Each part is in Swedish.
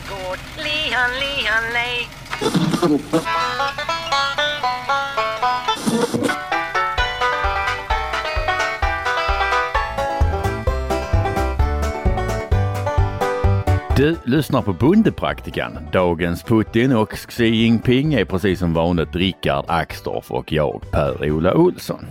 gård. Lihan, lihan, lej. Du lyssnar på Bondepraktikan. Dagens Putin och Xi Jinping är precis som vanligt Rickard Axdorff och jag Per-Ola Olsson.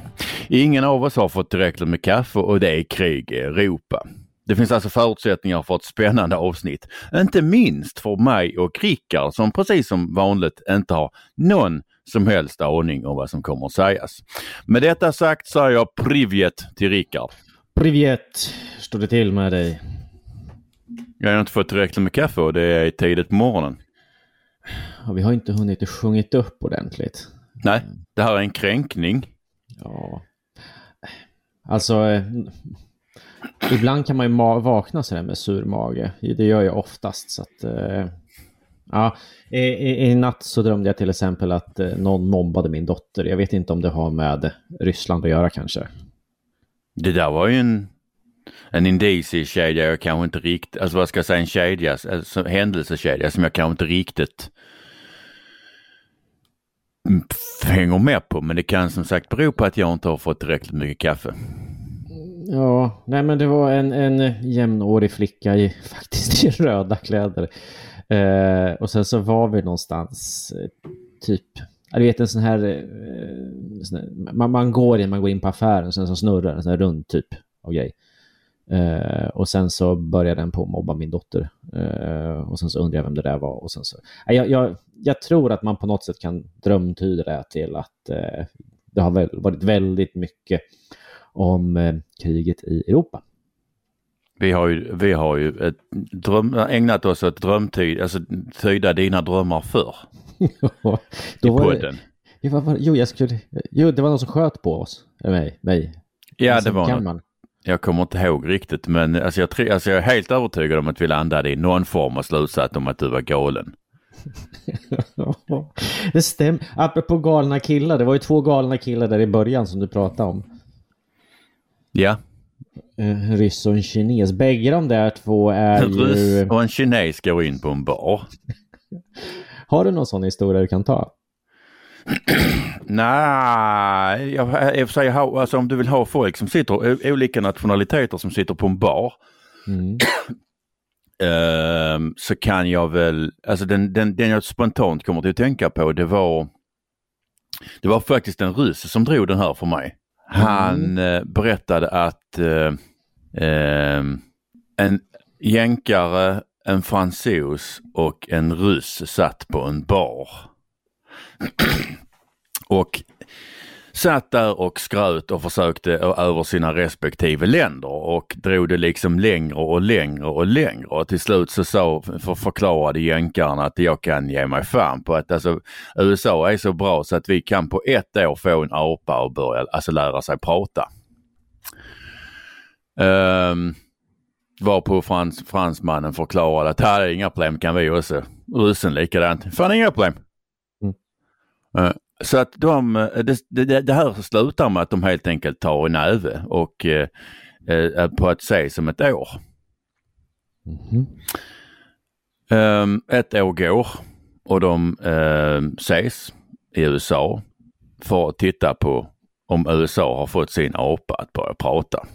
Ingen av oss har fått tillräckligt med kaffe och det är krig i Europa. Det finns alltså förutsättningar för ett spännande avsnitt. Inte minst för mig och Rickard som precis som vanligt inte har någon som helst aning om vad som kommer att sägas. Med detta sagt säger jag privet till Rickard. Privet, står det till med dig? Jag har inte fått tillräckligt med kaffe och det är tidigt på morgonen. Ja, vi har inte hunnit sjungit upp ordentligt. Nej, det här är en kränkning. Ja. Alltså, eh, ibland kan man ju ma- vakna sådär med sur mage. Det gör jag oftast. Så att, eh, ja. I, i, I natt så drömde jag till exempel att eh, någon mobbade min dotter. Jag vet inte om det har med Ryssland att göra kanske. Det där var ju en, en indiciekedja jag kanske inte riktigt, alltså vad ska jag säga, en kedja, alltså händelsekedja som jag kanske inte riktigt hänger med på. Men det kan som sagt bero på att jag inte har fått tillräckligt mycket kaffe. Ja, nej men det var en, en jämnårig flicka i faktiskt i röda kläder. Eh, och sen så var vi någonstans, eh, typ, du vet en sån här, eh, sån här man, man går in, man går in på affären, sen så snurrar en sån här rund typ av grej. Eh, och sen så började den på att mobba min dotter. Eh, och sen så undrade jag vem det där var. Och sen så, jag, jag, jag tror att man på något sätt kan drömtyda det till att eh, det har väl varit väldigt mycket om eh, kriget i Europa. Vi har ju, vi har ju ett dröm, ägnat oss åt drömtid, alltså tyda dina drömmar för Då i var det, podden. jo, vad var, jo, jag skulle, jo, det var någon som sköt på oss. Mig. mig. Ja, det Sen var man. Jag kommer inte ihåg riktigt men alltså jag, alltså jag är helt övertygad om att vi landade i någon form av slutsats om att du var galen. det stämmer. Apropå galna killar, det var ju två galna killar där i början som du pratade om. Ja, Eh, ryss och en kines. Bägge de där två är en ryss ju... och en kines går in på en bar. Har du någon sån historia du kan ta? Nej, jag, i och för sig, alltså om du vill ha folk som sitter, olika nationaliteter som sitter på en bar. Mm. ehm, så kan jag väl, alltså den, den, den jag spontant kommer till att tänka på det var Det var faktiskt en ryss som drog den här för mig. Han eh, berättade att eh, ehm, en jänkare, en fransos och en ryss satt på en bar. och satt där och skröt och försökte över sina respektive länder och drog det liksom längre och längre och längre och till slut så sa, för förklarade jänkarna att jag kan ge mig fan på att alltså, USA är så bra så att vi kan på ett år få en apa att börja alltså lära sig prata. Um, varpå frans, fransmannen förklarade att här är inga problem kan vi också. Ryssen likadant. Fan inga problem. Eh, så att de, eh, det, det, det här slutar med att de helt enkelt tar en näve och eh, eh, på att se som ett år. Mhm. Um, ett år går och de um, ses i USA för att titta på om USA har fått sin apa att börja prata.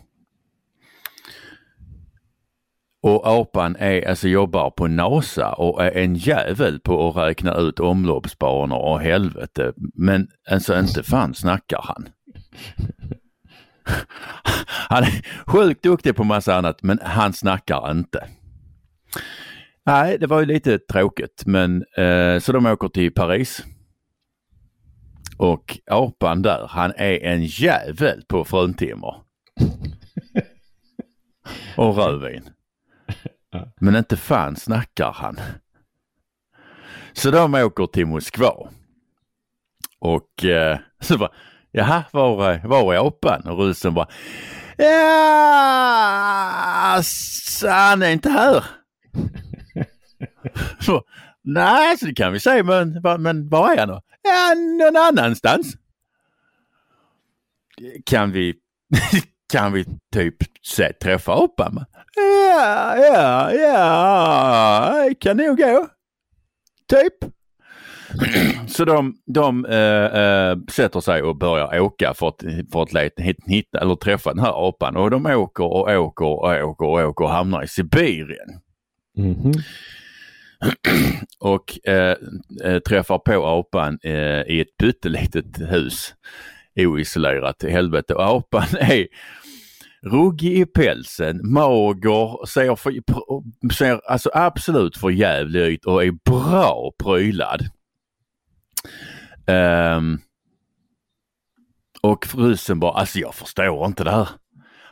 Och apan är, alltså jobbar på NASA och är en jävel på att räkna ut omloppsbanor och helvete. Men alltså inte fan snackar han. Han är sjukt duktig på massa annat men han snackar inte. Nej, det var ju lite tråkigt men eh, så de åker till Paris. Och apan där, han är en jävel på fruntimmer. Och rödvin. Men inte fan snackar han. Så de åker till Moskva. Och eh, så bara, jaha, var är, var är apan? Och ryssen bara, ja, han är inte här. Så, Nej, så det kan vi säga, men, men var är han då? Ja, någon annanstans. Kan vi, kan vi typ se, träffa apan? Ja, ja, ja, det kan nog gå. Typ. Så de, de äh, äh, sätter sig och börjar åka för att, för att leta, hitta eller träffa den här apan och de åker och åker och åker och åker och hamnar i Sibirien. Mhm. och äh, träffar på apan i ett pyttelitet hus. Oisolerat i helvete. Och apan är ruggig i pälsen, mager, ser, för, ser alltså absolut för jävlig ut och är bra prylad. Um, och ryssen bara, alltså jag förstår inte det här.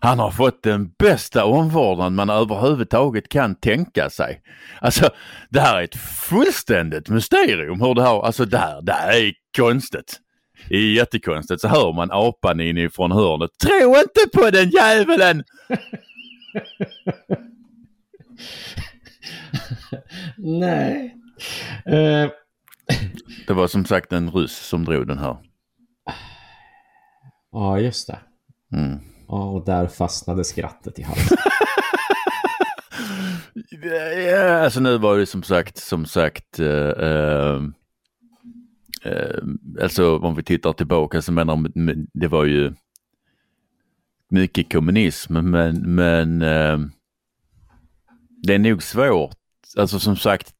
Han har fått den bästa omvårdnad man överhuvudtaget kan tänka sig. Alltså det här är ett fullständigt mysterium hur det här, alltså det här, det här är konstigt. Det är jättekonstigt. Så hör man apan inifrån hörnet. Tro inte på den djävulen! Nej. Uh, det var som sagt en ryss som drog den här. Ja, just det. Mm. Ja, och där fastnade skrattet i halsen. ja, alltså nu var det som sagt, som sagt, uh, uh, alltså om vi tittar tillbaka så menar det var ju mycket kommunism men, men det är nog svårt, alltså som sagt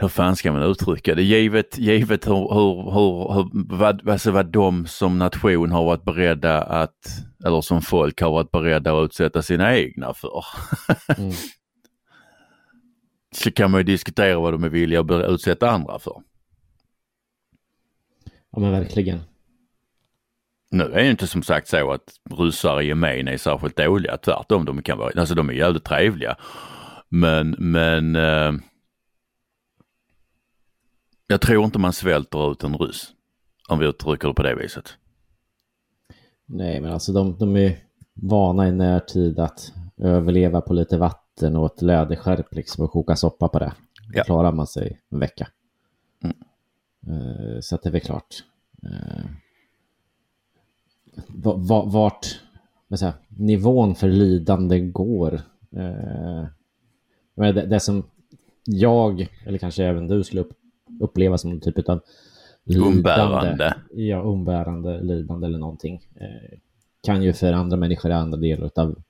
hur fan ska man uttrycka det? Givet, givet hur, hur, hur, hur vad, alltså vad de som nation har varit beredda att, eller som folk har varit beredda att utsätta sina egna för. Mm. Så kan man ju diskutera vad de är villiga att utsätta andra för. Ja men verkligen. Nu är det inte som sagt så att ryssar i gemen är särskilt dåliga, tvärtom. De kan vara, alltså de är jävligt trevliga. Men, men eh, jag tror inte man svälter ut en ryss. Om vi uttrycker det på det viset. Nej, men alltså de, de är vana i närtid att överleva på lite vatten och ett läderskärp liksom och koka soppa på det. Ja. klarar man sig en vecka. Mm. Uh, så att det är väl klart. Uh, vart säga, nivån för lidande går. Uh, det, det som jag, eller kanske även du, skulle upp, uppleva som någon typ av lidande. Umbärande. Ja, umbärande lidande eller någonting. Eh, kan ju för andra människor i andra delar av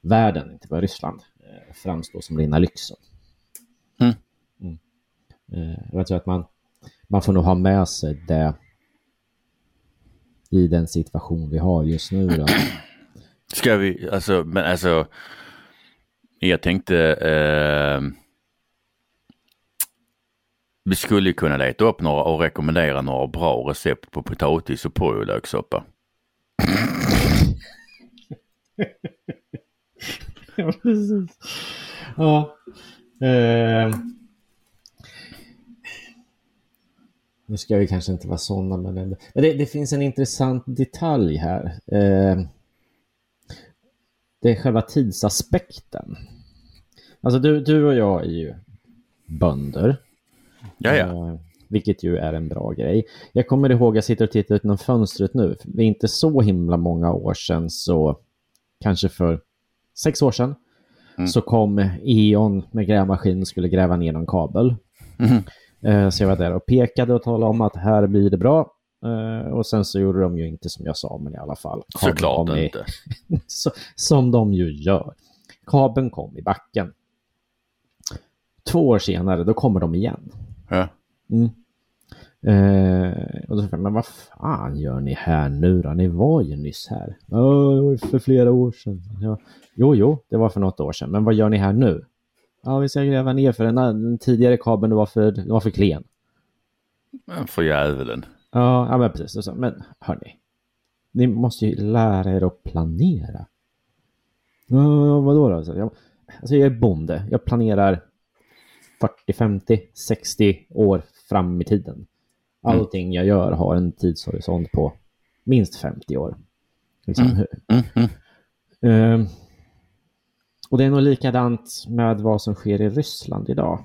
världen, inte bara Ryssland, framstå som rena lyxen. Mm. Mm. Eh, jag tror att man, man får nog ha med sig det i den situation vi har just nu. Då. Ska vi, alltså, men alltså, jag tänkte, eh, vi skulle kunna leta upp några och rekommendera några bra recept på potatis och purjolökssoppa. ja, precis. Ja. Eh. Nu ska vi kanske inte vara sådana, men, ändå. men det, det, finns en intressant detalj här. Eh. Det är själva tidsaspekten. Alltså du, du och jag är ju bönder. Ja, ja. Eh, vilket ju är en bra grej. Jag kommer ihåg, jag sitter och tittar ut genom fönstret nu. Det är inte så himla många år sedan, så kanske för sex år sedan, mm. så kom E.ON med grävmaskin och skulle gräva ner någon kabel. Mm. Eh, så jag var där och pekade och talade om att här blir det bra. Uh, och sen så gjorde de ju inte som jag sa, men i alla fall. Såklart inte. så, som de ju gör. Kabeln kom i backen. Två år senare, då kommer de igen. Mm. Eh, och då sa men vad fan gör ni här nu då? Ni var ju nyss här. Ja, det var för flera år sedan. Ja. Jo, jo, det var för något år sedan. Men vad gör ni här nu? Ja, vi ska gräva ner för den, den tidigare kabeln, var för, den var för klen. Men för djävulen. Ja, ja men precis. Så, men hörni, ni måste ju lära er att planera. Ja, vadå då? Alltså, jag, alltså jag är bonde. Jag planerar 40, 50, 60 år fram i tiden. Mm. Allting mm. jag gör har en tidshorisont på minst 50 år. Liksom. Mm. Uh, och det är nog likadant med vad som sker i Ryssland idag.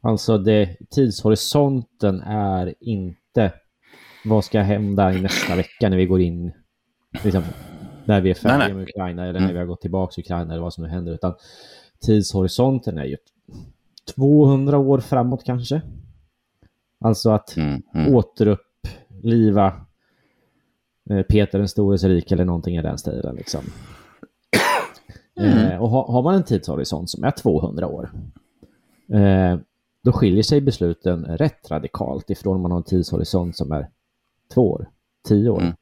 Alltså det, tidshorisonten är inte vad ska hända i nästa vecka när vi går in liksom, när vi är färdiga Nej, nej. med Ukraina eller när vi har gått tillbaka till Ukraina eller vad som nu händer. Utan tidshorisonten är ju 200 år framåt kanske. Alltså att Mm, mm. återuppliva eh, Peter den stores rike eller någonting i den stilen. Liksom. Eh, och ha, har man en tidshorisont som är 200 år, eh, då skiljer sig besluten rätt radikalt ifrån om man har en tidshorisont som är två år, tio år, Mm.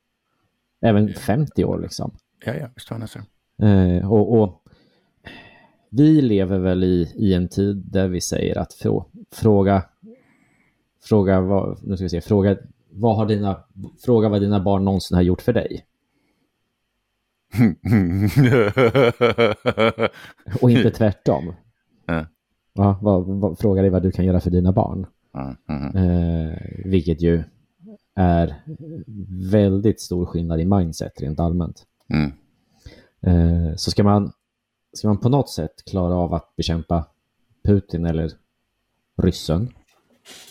även 50 år. Liksom. Ja, ja, visst var det så. Eh, och, och vi lever väl i, i en tid där vi säger att frå, fråga, fråga, vad, nu ska vi se, fråga, vad har dina, fråga vad dina barn någonsin har gjort för dig. Och inte tvärtom. Ja. Ja, vad, vad, fråga dig vad du kan göra för dina barn. Mm, mm. Eh, vilket ju är väldigt stor skillnad i mindset rent allmänt. Mm. Eh, så ska man, ska man på något sätt klara av att bekämpa Putin eller ryssen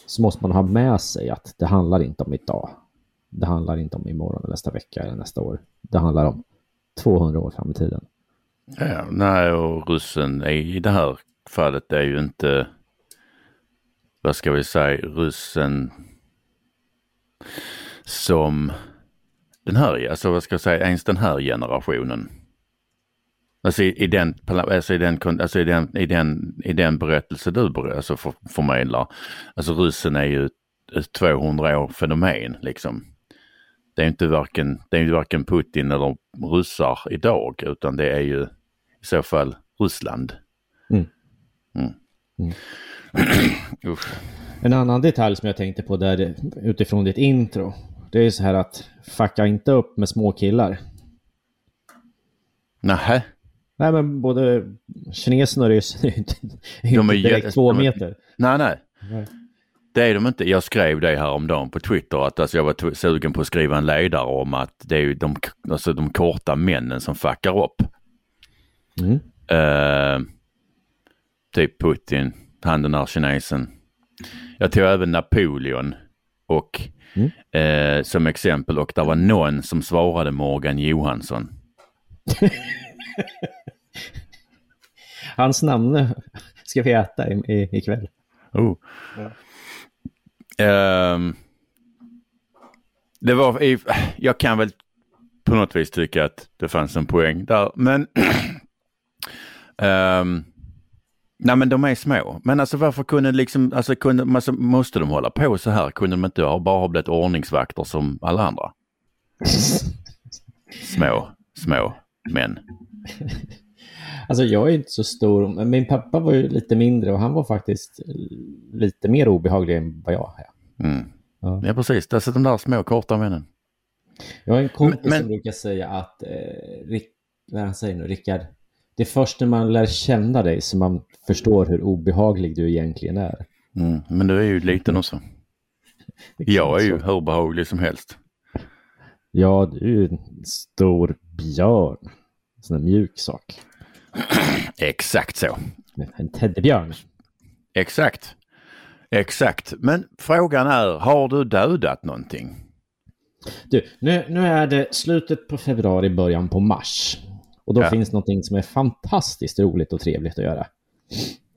så måste man ha med sig att det handlar inte om idag. Det handlar inte om imorgon eller nästa vecka eller nästa år. Det handlar om 200 år fram i tiden. Ja, nej, och russen är, i det här fallet är ju inte, vad ska vi säga, Russen som den här, alltså vad ska jag säga, ens den här generationen. Alltså i, i den, alltså i den, alltså i den, i den, i den berättelse du alltså för, förmedlar. Alltså ryssen är ju ett 200 år fenomen liksom. Det är inte varken, det är ju varken Putin eller ryssar idag utan det är ju i så fall Ryssland. Mm. Mm. Mm. En annan detalj som jag tänkte på där utifrån ditt intro. Det är så här att fucka inte upp med små killar. Nähä. Nej men både kinesen och ryssen är ju inte, är De är direkt jätte- två de är- meter. Nej, nej. Nej. Det är de inte. Jag skrev det här om dagen på Twitter att alltså jag var sugen på att skriva en ledare om att det är ju de, alltså de korta männen som fuckar upp. Mm. Eh, typ Putin, han den här kinesen. Jag tog även Napoleon och Mm. eh, som exempel och det var någon som svarade Morgan Johansson. Hans namn ska vi äta i, i, ikväll. Oh. Ehm, det var, jag kan väl på något vis tycka att det fanns en poäng där, men ehm, Nej men de är små. Men alltså varför kunde liksom, alltså, kunde, alltså måste de hålla på så här? Kunde de inte ha, bara ha blivit ordningsvakter som alla andra? Små, små män. Alltså jag är inte så stor, men min pappa var ju lite mindre och han var faktiskt lite mer obehaglig än vad jag är. Mm. Ja. Ja precis, alltså de där små korta männen. Jag har en kompis Men- men- som brukar säga att, eh, Rick, vad han säger nu, Rickard, det är först när man lär känna dig som man förstår hur obehaglig du egentligen är. Mm. Men du är ju liten också. Jag är ju hur behaglig som helst. Ja, du är en stor björn. En sån där mjuk sak. Exakt så. En teddybjörn. Exakt. Exakt. Men frågan är, har du dödat någonting? Du, nu, nu är det slutet på februari, början på mars. Och då Ja. finns någonting som är fantastiskt roligt och trevligt att göra.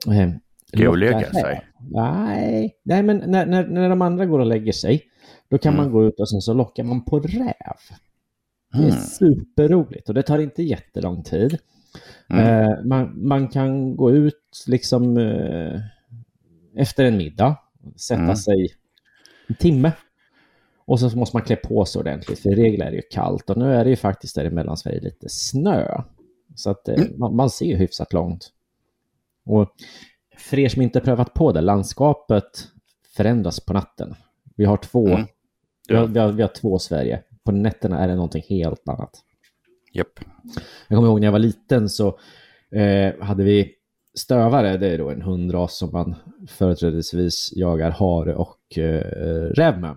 Eh, Gå och lägga sig. Nej, nej men när, när, när de andra går och lägger sig, då kan Mm. man gå ut och sen så lockar man på räv. Det är Mm. superroligt och det tar inte jättelång tid. Mm. Eh, man, man kan gå ut liksom eh, efter en middag, sätta Mm. sig en timme. Och så måste man klä på sig ordentligt, för i regel är det ju kallt. Och nu är det ju faktiskt där i Mellansverige lite snö. Så att eh, Mm. man, man ser ju hyfsat långt. Och för er som inte prövat på det, landskapet förändras på natten. Vi har två, Mm. vi, har, Ja. vi, har, vi har två Sverige. På nätterna är det någonting helt annat. Japp. Jag kommer ihåg när jag var liten så eh, hade vi stövare, det är då en hundras som man företrädesvis jagar hare och eh, räv med.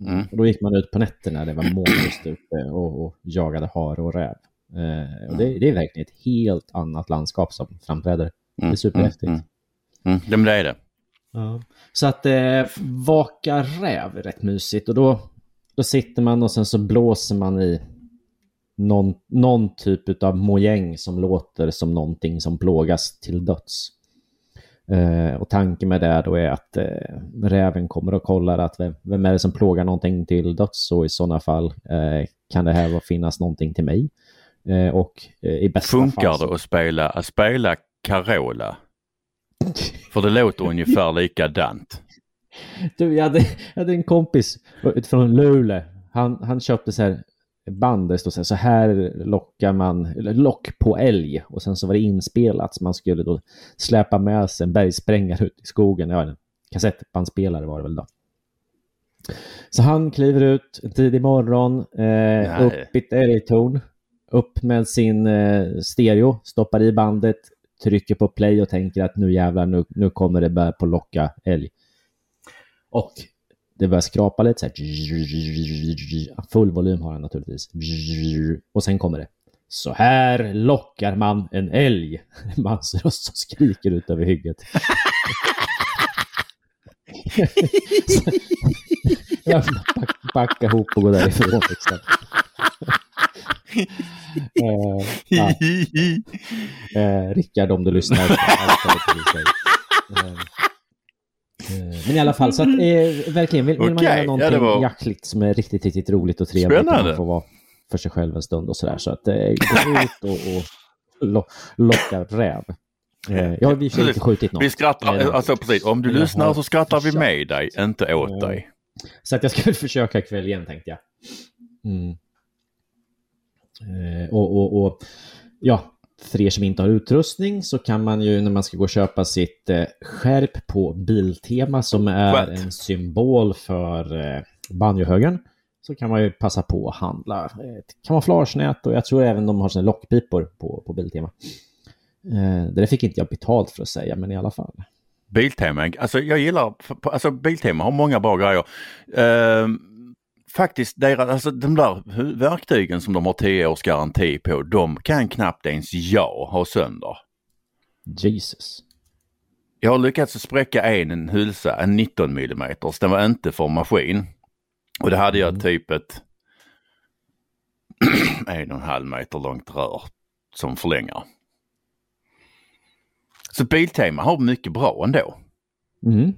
Mm. Och då gick man ut på nätterna, det var månlöst ute och, och jagade hare och räv. Eh, och det, det är verkligen ett helt annat landskap som framträder. Det är superhäftigt. Mm. Mm. Mm. Det är det. Så att eh, vaka räv är rätt mysigt och då, då sitter man och sen så blåser man i någon, någon typ av mojäng som låter som någonting som plågas till döds. Eh, och tanken med det då är att eh, räven kommer och kollar att vem, vem är det som plågar någonting till döds och i sådana fall eh, kan det här finnas någonting till mig. Eh, och eh, i bästa Funkar fall... så- det att spela, att spela Carola? För det låter ungefär likadant. Du, jag hade, jag hade en kompis från Luleå. Han, han köpte så här band där det stod så här, så här lockar man, lock på älg. Och sen så var det inspelat så man skulle då släpa med sig en bergsprängare ut i skogen. Ja, en kassettbandspelare var det väl då. Så han kliver ut en tidig morgon, eh, upp i ett älgtorn, upp med sin eh, stereo, stoppar i bandet, trycker på play och tänker att nu jävlar, nu, nu kommer det börja på locka älg. Och det börjar skrapa lite så här. Full volym har han naturligtvis. Och sen kommer det. Så här lockar man en älg. En mans röst som skriker ut över hygget. Jag back, backa ihop och gå därifrån. Liksom. Eh, ja. Eh, Rickard, om du lyssnar. allt Men i alla fall, så att eh, verkligen, vill, vill man göra ja, någonting det var- jaktligt som är riktigt, riktigt roligt och trevligt Spännande. man får vara för sig själv en stund och sådär. Så att eh, gå ut och, och lo, locka räv. Eh, jag har i och för sig inte skjutit någon. Vi skrattar, Eh, alltså precis, om du lyssnar så skrattar vi med dig, inte åt Ja. dig. Så att jag ska väl försöka ikväll igen tänkte jag. Mm. Eh, och, och, och ja, för er som inte har utrustning så kan man ju när man ska gå och köpa sitt eh, skärp på Biltema som är en symbol för eh, banjohögern så kan man ju passa på att handla ett kamouflagenät och jag tror även de har sina lockpipor på, på Biltema. Eh, det där fick inte jag betalt för att säga, men i alla fall. Biltema, alltså jag gillar, alltså Biltema har många bra grejer. Ehm, faktiskt, deras, alltså de där verktygen som de har 10 års garanti på, de kan knappt ens jag ha sönder. Jesus. Jag har lyckats spräcka en, en hylsa, en 19 mm, den var inte för maskin. Och det hade jag typ ett en och en halv meter långt rör som förlängare. Så Biltema har mycket bra ändå. Mm.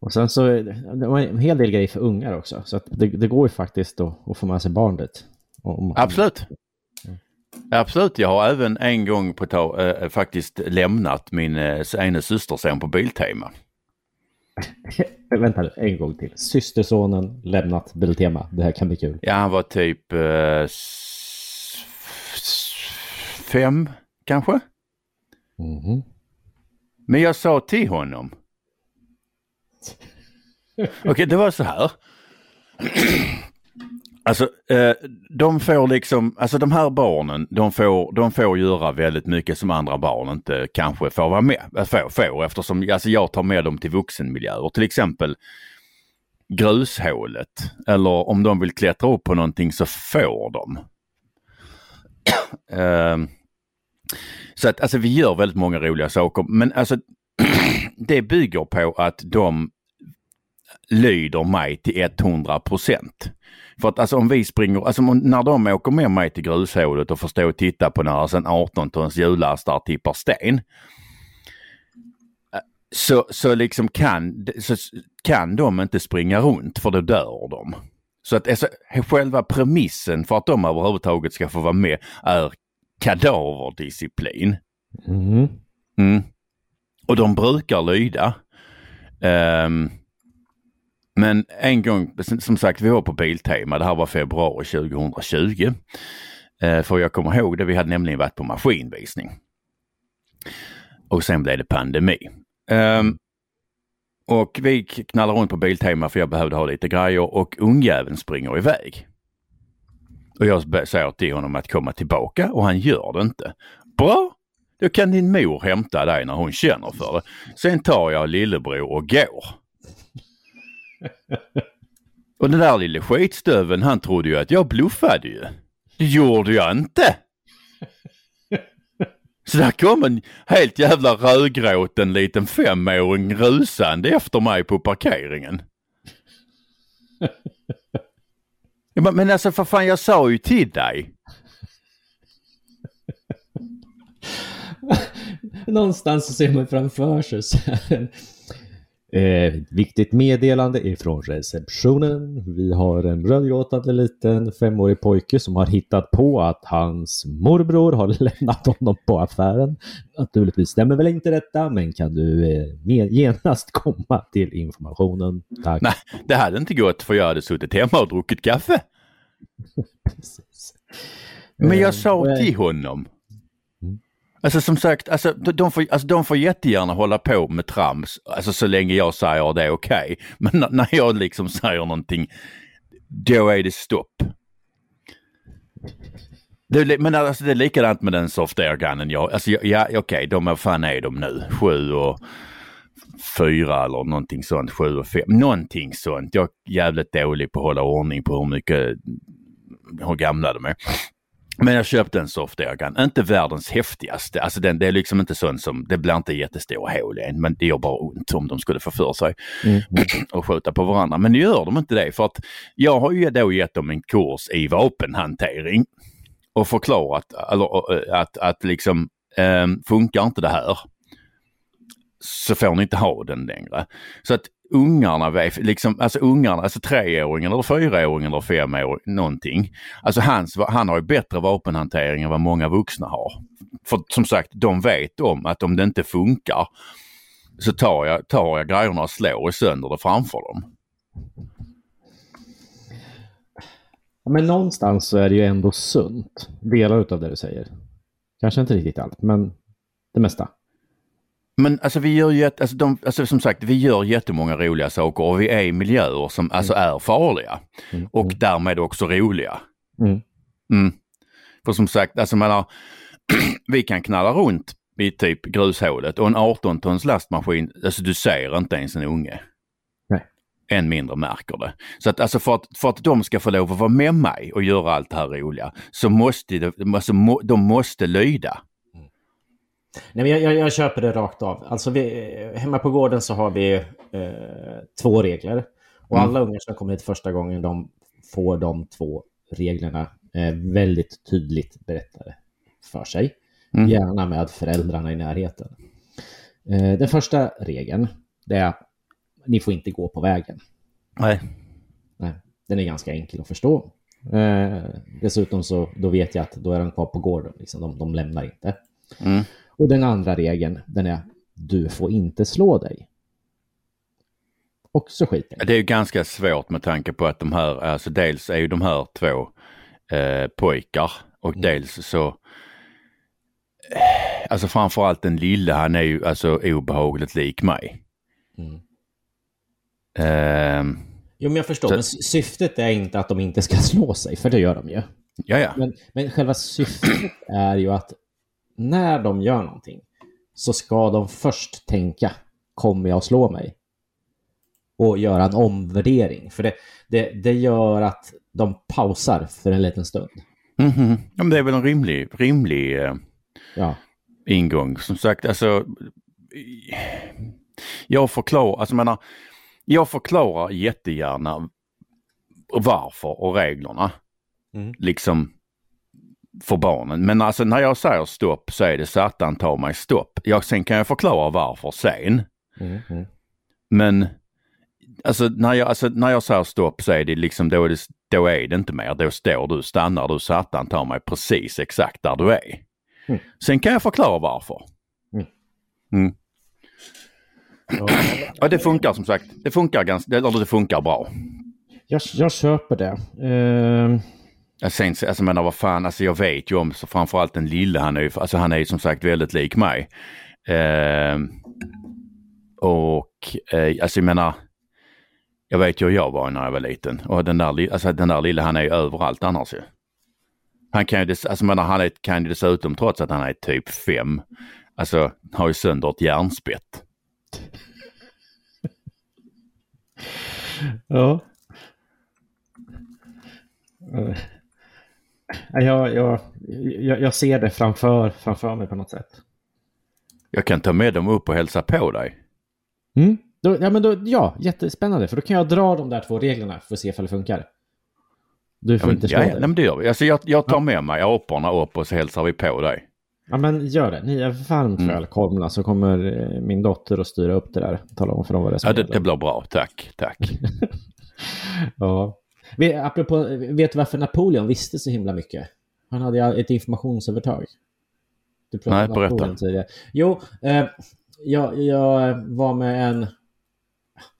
Och sen så det var en hel del grejer för ungar också. Så det, det går ju faktiskt att, få med sig barnet. Om- Absolut. Absolut, jag har även en gång på tag eh, faktiskt lämnat min eh, ena systerson på Biltema. Vänta nu, en gång till. Systersonen lämnat Biltema. Det här kan bli kul. Ja, han var typ eh, fem kanske. Mhm. Men jag sa till honom. Okej, det var så här. Alltså, eh, de får liksom, alltså de här barnen, de får, de får göra väldigt mycket som andra barn inte kanske får vara med, eh, får, får eftersom alltså jag tar med dem till vuxenmiljöer. Till exempel grushålet eller om de vill klättra upp på någonting så får de. Ehm, så att alltså vi gör väldigt många roliga saker men alltså det bygger på att de lyder mig till 100 procent. För att alltså om vi springer, alltså när de åker med mig till grushålet och får stå och titta på när alltså en 18 tons hjullastare tippar sten. eh, Så, så liksom kan, så kan de inte springa runt för då dör de. Så att alltså, själva premissen för att de överhuvudtaget ska få vara med är kadaverdisciplin. Mhm. Mm. Och de brukar lyda. Ehm, men en gång, som- sagt, vi var på Biltema. Det här var februari 2020. Eh, för jag kommer ihåg det, vi hade nämligen varit på maskinvisning. Och sen blev det pandemi. Um, och vi knallar runt på Biltema för jag behövde ha lite grejer och ungjäveln springer iväg. Och jag säger till honom att komma tillbaka och han gör det inte. Bra, då kan din mor hämta dig när hon känner för det. Sen tar jag lillebror och går. Och den där lille skitstöveln han trodde ju att jag bluffade ju. Det gjorde jag inte. Så där kom en helt jävla rödgråten liten femåring rusande efter mig på parkeringen. Ja, men- Men alltså för fan, jag sa ju till dig. Någonstans så ser man framför sig så här eh, viktigt meddelande ifrån receptionen. Vi har en rödgråtande liten femårig pojke som har hittat på att hans morbror har lämnat honom på affären. Naturligtvis stämmer väl inte detta, men kan du eh, genast komma till informationen? Tack. Nej, det hade inte gått för jag hade suttit hemma och druckit kaffe. Precis. Men jag sa eh, till honom. Alltså som sagt, alltså, de, får, alltså, de får jättegärna hålla på med trams, alltså så länge jag säger det är okej. Men när jag liksom säger någonting, då är det stopp. Det men alltså det är likadant med den soft air gunnen. Jag, alltså, ja, okej, de är fan är de nu? Sju och fyra eller någonting sånt. Sju och fem. Någonting sånt. Jag är jävligt dålig på att hålla ordning på hur mycket, hur gamla de är. Men jag köpte en soft air gun. Inte världens häftigaste. Alltså den, det är liksom inte sån som, det blir inte jättestora hål i en, men det gör bara ont om de skulle få för sig Mm. och skjuta på varandra. Men nu gör de inte det för att jag har ju då gett dem en kurs i vapenhantering och förklarat eller, eh, att, att liksom eh, funkar inte det här så får ni inte ha den längre. Så att ungarna, liksom, alltså ungarna, alltså treåringen eller fyraåringen eller femåringen, någonting. Alltså hans, han har ju bättre vapenhantering än vad många vuxna har. För som sagt, de vet om att om det inte funkar så tar jag, tar jag grejerna och slår sönder det framför dem. Men någonstans så är det ju ändå sunt. Delar av det du säger. Kanske inte riktigt allt, men det mesta. Men alltså vi gör ju, alltså, de, alltså som sagt, vi gör jättemånga roliga saker och vi är i miljöer som alltså är farliga Mm. och därmed också roliga. Mm. Mm. För som sagt, alltså man har, vi kan knalla runt i typ grushålet och en 18 tons lastmaskin, alltså du ser inte ens en unge. Nej. Än mindre märker det. Så att alltså för att, för att de ska få lov att vara med mig och göra allt det här roliga så måste de, alltså, må, de måste lyda. Nej, men jag, jag, jag köper det rakt av. Alltså vi, hemma på gården så har vi eh, två regler. Och Mm. alla ungar som kommer hit första gången de får de två reglerna eh, väldigt tydligt berättade för sig. Mm. Gärna med föräldrarna i närheten. Eh, den första regeln det är ni får inte gå på vägen. Nej. Nej, den är ganska enkel att förstå. Eh, dessutom så då vet jag att då är de kvar på gården. Liksom. De, de lämnar inte. Mm. Och den andra regeln, den är du får inte slå dig. Och så skiter jag. Det är ju ganska svårt med tanke på att de här, alltså dels är ju de här två eh, pojkar och dels så, eh, alltså framförallt den lilla, han är ju alltså obehagligt lik mig. Mm. Ehm, Jo, men jag förstår. Så- Men sy- syftet är inte att de inte ska slå sig, för det gör de ju. ja, ja. Men, men själva syftet är ju att när de gör någonting så ska de först tänka, kommer jag att slå mig? Och göra en omvärdering. För det, det, det gör att de pausar för en liten stund. Mhm. ja men det är väl en rimlig, rimlig eh, Ja. ingång. Som sagt, alltså jag förklarar, alltså menar, jag förklarar jättegärna varför och reglerna. Mm. Liksom för barnen. Men alltså när jag säger stopp så är det satan ta mig stopp. Jag, sen kan jag förklara varför sen. Mm, mm. Men alltså när, jag, alltså när jag säger stopp så är det liksom då är det, då är det inte mer. Då står du, stannar du, satan tar mig precis exakt där du är. Mm. Sen kan jag förklara varför. Mm. Mm. Ja, det funkar som sagt. Det funkar ganska, eller det funkar bra. jag, jag köper det. Jag sen, alltså jag menar vad fan, alltså jag vet ju om så framförallt den lilla, han är ju, alltså han är ju som sagt väldigt lik mig. Eh, och eh, alltså jag menar, jag vet ju hur jag var när jag var liten och den där, alltså den där lilla han är ju överallt annars ju. Han kan ju, dess, alltså menar, han är, kan ju dessutom trots att han är typ fem, alltså har ju sönder ett järnspett. Ja. Eh, Jag, jag, jag, jag ser det framför, framför mig på något sätt. Jag kan ta med dem upp och hälsa på dig. Mm. Då, ja, men då, ja, jättespännande. För då kan jag dra de där två reglerna för att se ifall det funkar. Du får Ja, men, inte slå ja, dig. nej, men det gör vi. Alltså, jag, jag tar med mig aporna upp och så hälsar vi på dig. Ja, men gör det. Ni är varmt Mm. välkomna så kommer eh, min dotter att styra upp det där. Tala om för dem vad det är som Ja, det, det blir bra. Tack, tack. Ja. Apropå, vet du varför Napoleon visste så himla mycket? Han hade ett informationsövertag. Du pratade Nej, om berätta. Napoleon tidigare. Jo, eh, jag, jag var med en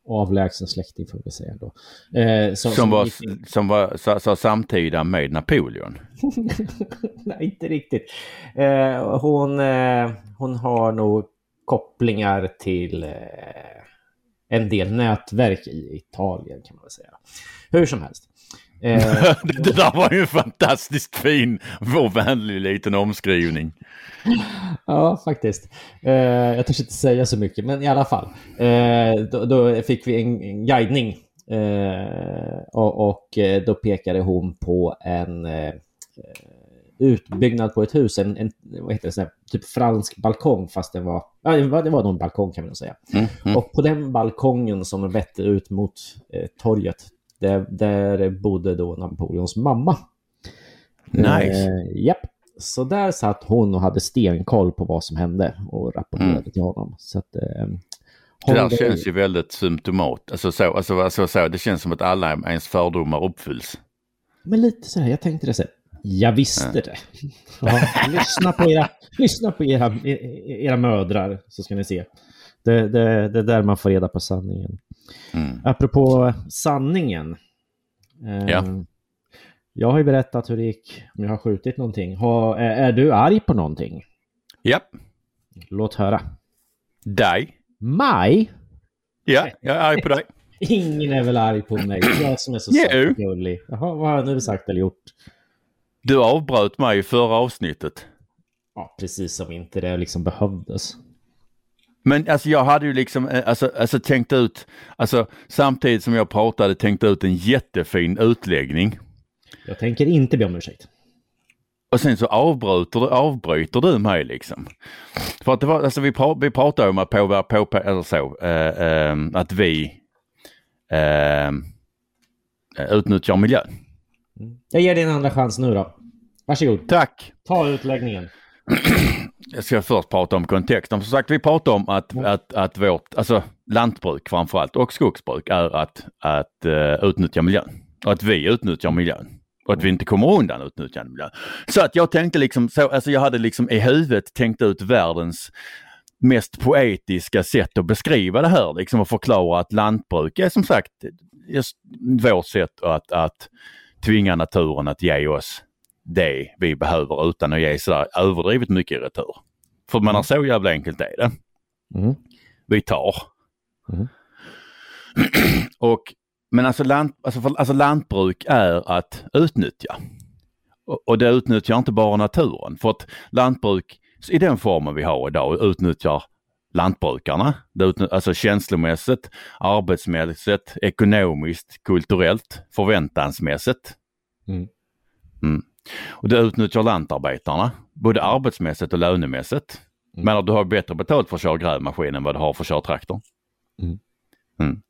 avlägsen släkting får vi säga då. Eh, som, Som var, gick- som var så, så samtida med Napoleon. Nej, inte riktigt. Eh, hon, eh, hon har nog kopplingar till eh, en del nätverk i Italien kan man väl säga. Hur som helst. Eh, det, där var ju en fantastiskt fin och vänlig liten omskrivning. ja, faktiskt. Eh, jag törs inte säga så mycket, men i alla fall. Eh, då, då fick vi en, en guidning. Eh, och, och eh, då pekade hon på en eh, utbyggnad på ett hus, en, en vad heter det, sån här, typ fransk balkong fast den var, ja, det var, det var balkong kan man säga. Mm, mm. Och på den balkongen som vette ut mot eh, torget, där, där bodde då Napoleons mamma. Nice. Eh, japp. Så där satt hon och hade stenkoll på vad som hände och rapporterade Mm. till honom. Så att, eh, Det där känns ju väldigt symptomat. Alltså så, alltså, alltså så, det känns som att alla ens fördomar uppfylls. Men lite så här, jag tänkte det så här. Jag visste det. Ja, lyssna på era, lyssna på era, era mödrar så ska ni se. Det, det, det är där man får reda på sanningen. Mm. Apropå sanningen. Eh, Ja. Jag har ju berättat hur det gick om jag har skjutit någonting. Har, är, är du arg på någonting? Japp, Låt höra. dig. Maj? Ja, jag är arg på dig. Ingen är väl arg på mig. Jag som är så söt och gullig. Jaha, vad har jag nu sagt eller gjort? Du avbröt mig i förra avsnittet. Ja, precis som inte det liksom behövdes. Men alltså jag hade ju liksom eh, alltså, alltså tänkt ut, alltså samtidigt som jag pratade tänkt ut en jättefin utläggning. Jag tänker inte be om ursäkt. Och sen så avbryter, du- avbryter du mig liksom. För att det var, alltså vi, pra, vi pratade om att på, på, på eller så, eh, eh, att vi eh, utnyttjar miljön. Jag ger dig en andra chans nu då. Varsågod. Tack! Ta utläggningen. Jag ska först prata om kontexten. Som sagt, vi pratar om att, att, att vårt, alltså lantbruk framförallt och skogsbruk är att, att uh, utnyttja miljön. Och att vi utnyttjar miljön. Och att vi inte kommer undan utnyttjande miljön. Så att jag tänkte liksom så, alltså jag hade liksom i huvudet tänkt ut världens mest poetiska sätt att beskriva det här liksom och förklara att lantbruk är som sagt just vårt sätt att, att tvinga naturen att ge oss det vi behöver utan att ge sådär överdrivet mycket i retur. För man så jävla enkelt är det. Mm. Vi tar. Mm. och, men alltså, lant, alltså, för, alltså lantbruk är att utnyttja. Och, och det utnyttjar inte bara naturen. För att lantbruk i den formen vi har idag utnyttjar lantbrukarna. Alltså känslomässigt, arbetsmässigt, ekonomiskt, kulturellt, förväntansmässigt. Mm. Mm. Och det utnyttjar lantarbetarna, både arbetsmässigt och lönemässigt. Mm. Men du har bättre betalt för att köra grävmaskin än vad du har för att köra traktor. Mm. Mm.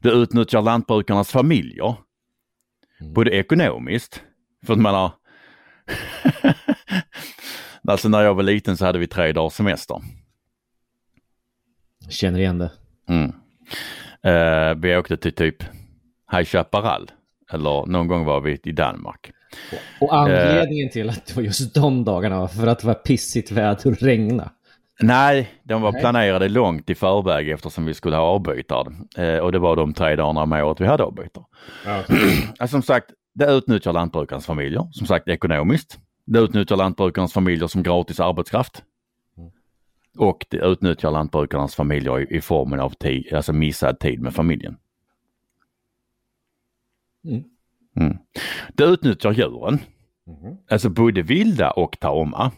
Det utnyttjar lantbrukarnas familjer. Mm. Både ekonomiskt, för att man har... alltså när jag var liten så hade vi tre dagars semester. Känner igen det. Mm. Eh, vi åkte till typ High Chaparral. Eller någon gång var vi i Danmark. Och anledningen till att det var just de dagarna var för att det var pissigt väder och regna. Nej, de var Nej. planerade långt i förväg eftersom vi skulle ha avbytare. Eh, och det var de tre dagarna om året vi hade avbytare. Alltså, som sagt, det utnyttjar lantbrukarnas familjer, som sagt ekonomiskt. Det utnyttjar lantbrukarnas familjer som gratis arbetskraft. Mm. Och det utnyttjar lantbrukarnas familjer i, i formen av tid, alltså missad tid med familjen. Mm. Mm. Det utnyttjar djuren, Mhm. alltså både vilda och tama.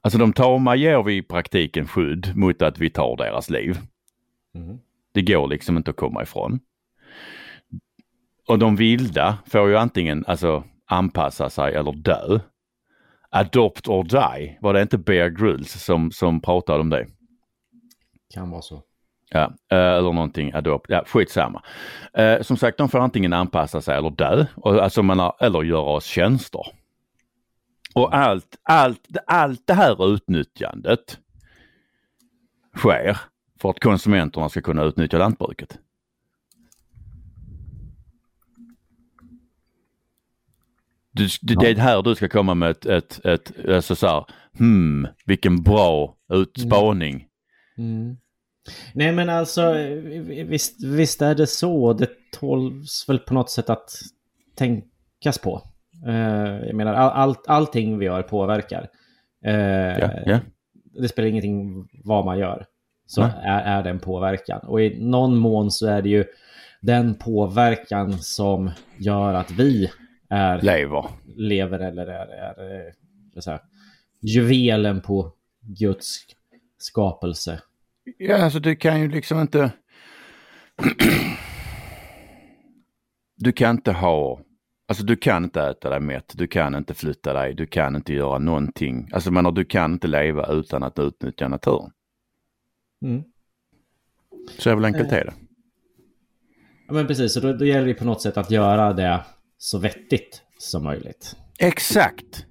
Alltså de tama ger vi i praktiken skydd mot att vi tar deras liv. Mhm. Det går liksom inte att komma ifrån. Och de vilda får ju antingen alltså anpassa sig eller dö. Adopt or die, var det inte Bear Grylls som, som pratade om det? Kan vara så. Ja, eh, eller någonting adopt. Ja, skitsamma. Eh, som sagt, de får antingen anpassa sig eller dö. Alltså man har, eller göra oss tjänster. Och allt, allt, allt det här utnyttjandet sker för att konsumenterna ska kunna utnyttja lantbruket. Du, det, det är här du ska komma med ett, ett, ett alltså så här, hmm, vilken bra utspaning. Mm. Nej men alltså visst, visst är det så. Det tåls väl på något sätt att tänkas på. Uh, jag menar all, all, allting vi gör påverkar. Uh, Ja, ja. Det spelar ingenting vad man gör. Så är, är det en påverkan. Och i någon mån så är det ju den påverkan som gör att vi är, Lever. lever eller är, är, är så här, juvelen på Guds skapelse. Ja, alltså du kan ju liksom inte... du kan inte ha... Alltså du kan inte äta dig mätt, du kan inte flytta dig, du kan inte göra någonting. Alltså menar, du kan inte leva utan att utnyttja naturen. Mm. Så är väl enkelt är det. Ja, men precis, så då, då gäller det på något sätt att göra det så vettigt som möjligt. Exakt!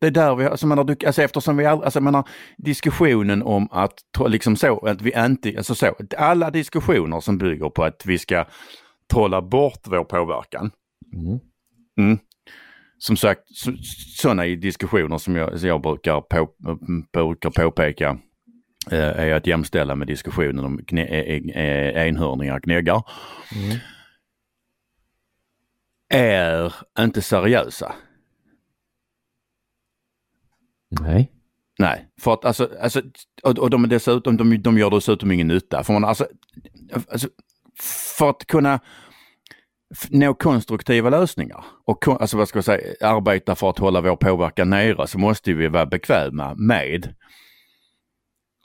Det är där vi, alltså, menar, du, alltså eftersom vi alltså jag menar diskussionen om att liksom så, att vi inte, alltså så, alla diskussioner som bygger på att vi ska trolla bort vår påverkan. Mm. Mm. Som sagt, så, sådana diskussioner som jag, som jag brukar, på, brukar påpeka eh, är att jämställa med diskussionen om gne, eh, eh, enhörningar gnäggar. Mm. Är inte seriösa. Nej. Nej, för att alltså, alltså och, och de, dessutom, de, de gör dessutom ingen nytta. För, man, alltså, alltså, för att kunna nå konstruktiva lösningar och alltså, vad ska jag säga, arbeta för att hålla vår påverkan nere så måste vi vara bekväma med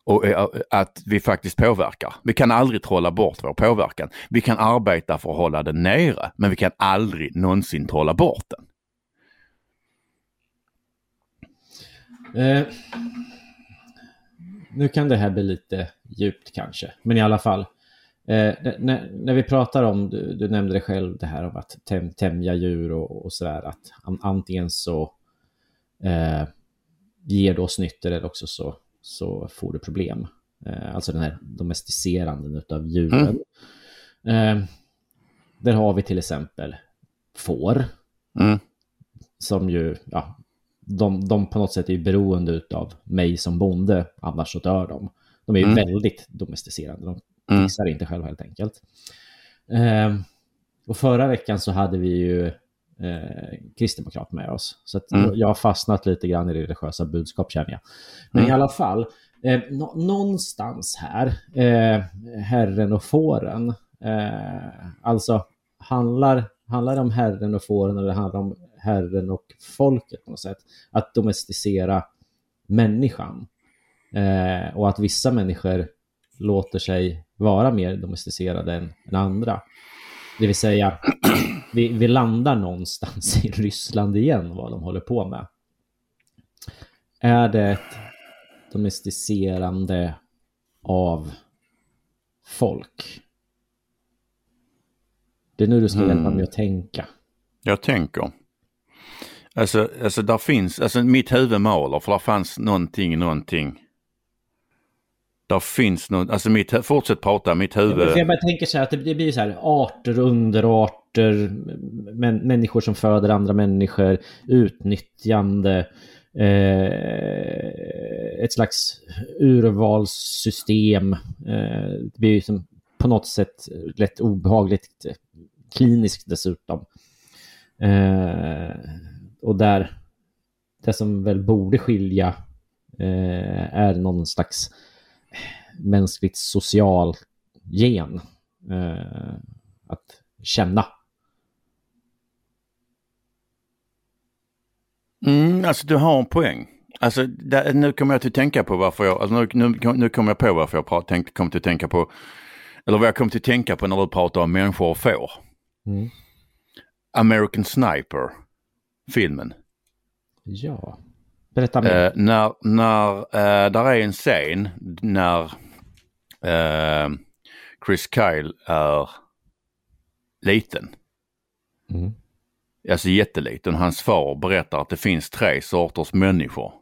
och, eh, att vi faktiskt påverkar. Vi kan aldrig trolla bort vår påverkan. Vi kan arbeta för att hålla den nere men vi kan aldrig någonsin trolla bort den. Eh, nu kan det här bli lite djupt kanske, men i alla fall. Eh, när, när vi pratar om, du, du nämnde det själv, det här om att täm, tämja djur och, och sådär, att an, antingen så eh, ger det oss nyttor eller också så, så får du problem. Eh, alltså den här domesticeranden av djuren. Eh, där har vi till exempel får Mm. som ju, ja, de, de på något sätt är beroende av mig som bonde, annars så dör de. De är ju Mm. väldigt domesticerade, de Mm. fixar inte själva helt enkelt. Ehm, och förra veckan så hade vi ju eh, kristdemokrat med oss. Så Mm. jag har fastnat lite grann i religiösa budskap känner jag. Men Mm. i alla fall, eh, nå- någonstans här, eh, Herren och fåren, eh, alltså handlar, handlar det om Herren och fåren eller handlar det om Herren och folket på något sätt? Att domesticera människan. Eh, och att vissa människor låter sig vara mer domesticerade än, än andra. Det vill säga, vi, vi landar någonstans i Ryssland igen, vad de håller på med. Är det ett domesticerande av folk? Det är nu du ska hjälpa Mm. mig att tänka. Jag tänker. Alltså, alltså där finns, alltså mitt huvud maler för där fanns någonting, någonting. Där finns något, alltså mitt, fortsätt prata, mitt huvud. Jag bara tänker så här att det, det blir så här arter, underarter, män, människor som föder andra människor, utnyttjande, eh, ett slags urvalssystem. Eh, det blir ju som på något sätt lätt obehagligt, kliniskt dessutom. Eh, och där, det som väl borde skilja eh, är någon slags mänskligt social gen. Eh, att känna. Mm, alltså du har en poäng. Alltså där, nu kommer jag till att tänka på varför jag, alltså, nu, nu, nu kommer jag på varför jag prat, tänkt, kom till att tänka på, eller vad jag kom till att tänka på när du pratar om människor och får. Mm. American Sniper, filmen. Ja. Berätta mer. Eh, när när eh, där är en scen när eh, Chris Kyle är liten. Mm. Alltså jätteliten. Hans far berättar att det finns tre sorters människor.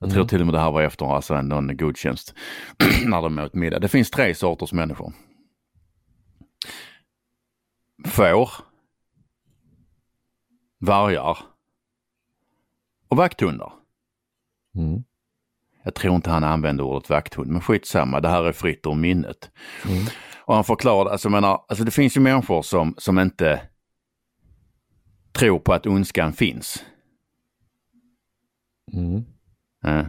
Jag tror Mm. till och med det här var efter alltså någon godtjänst när de åt middag. Det finns tre sorters människor. Får. Vargar. Och vakthundar. Mm. Jag tror inte han använde ordet vakthund, men skitsamma, det här är fritt ur minnet. Mm. Och han förklarade, alltså, menar, alltså det finns ju människor som, som inte tror på att ondskan finns. Mm. Eh.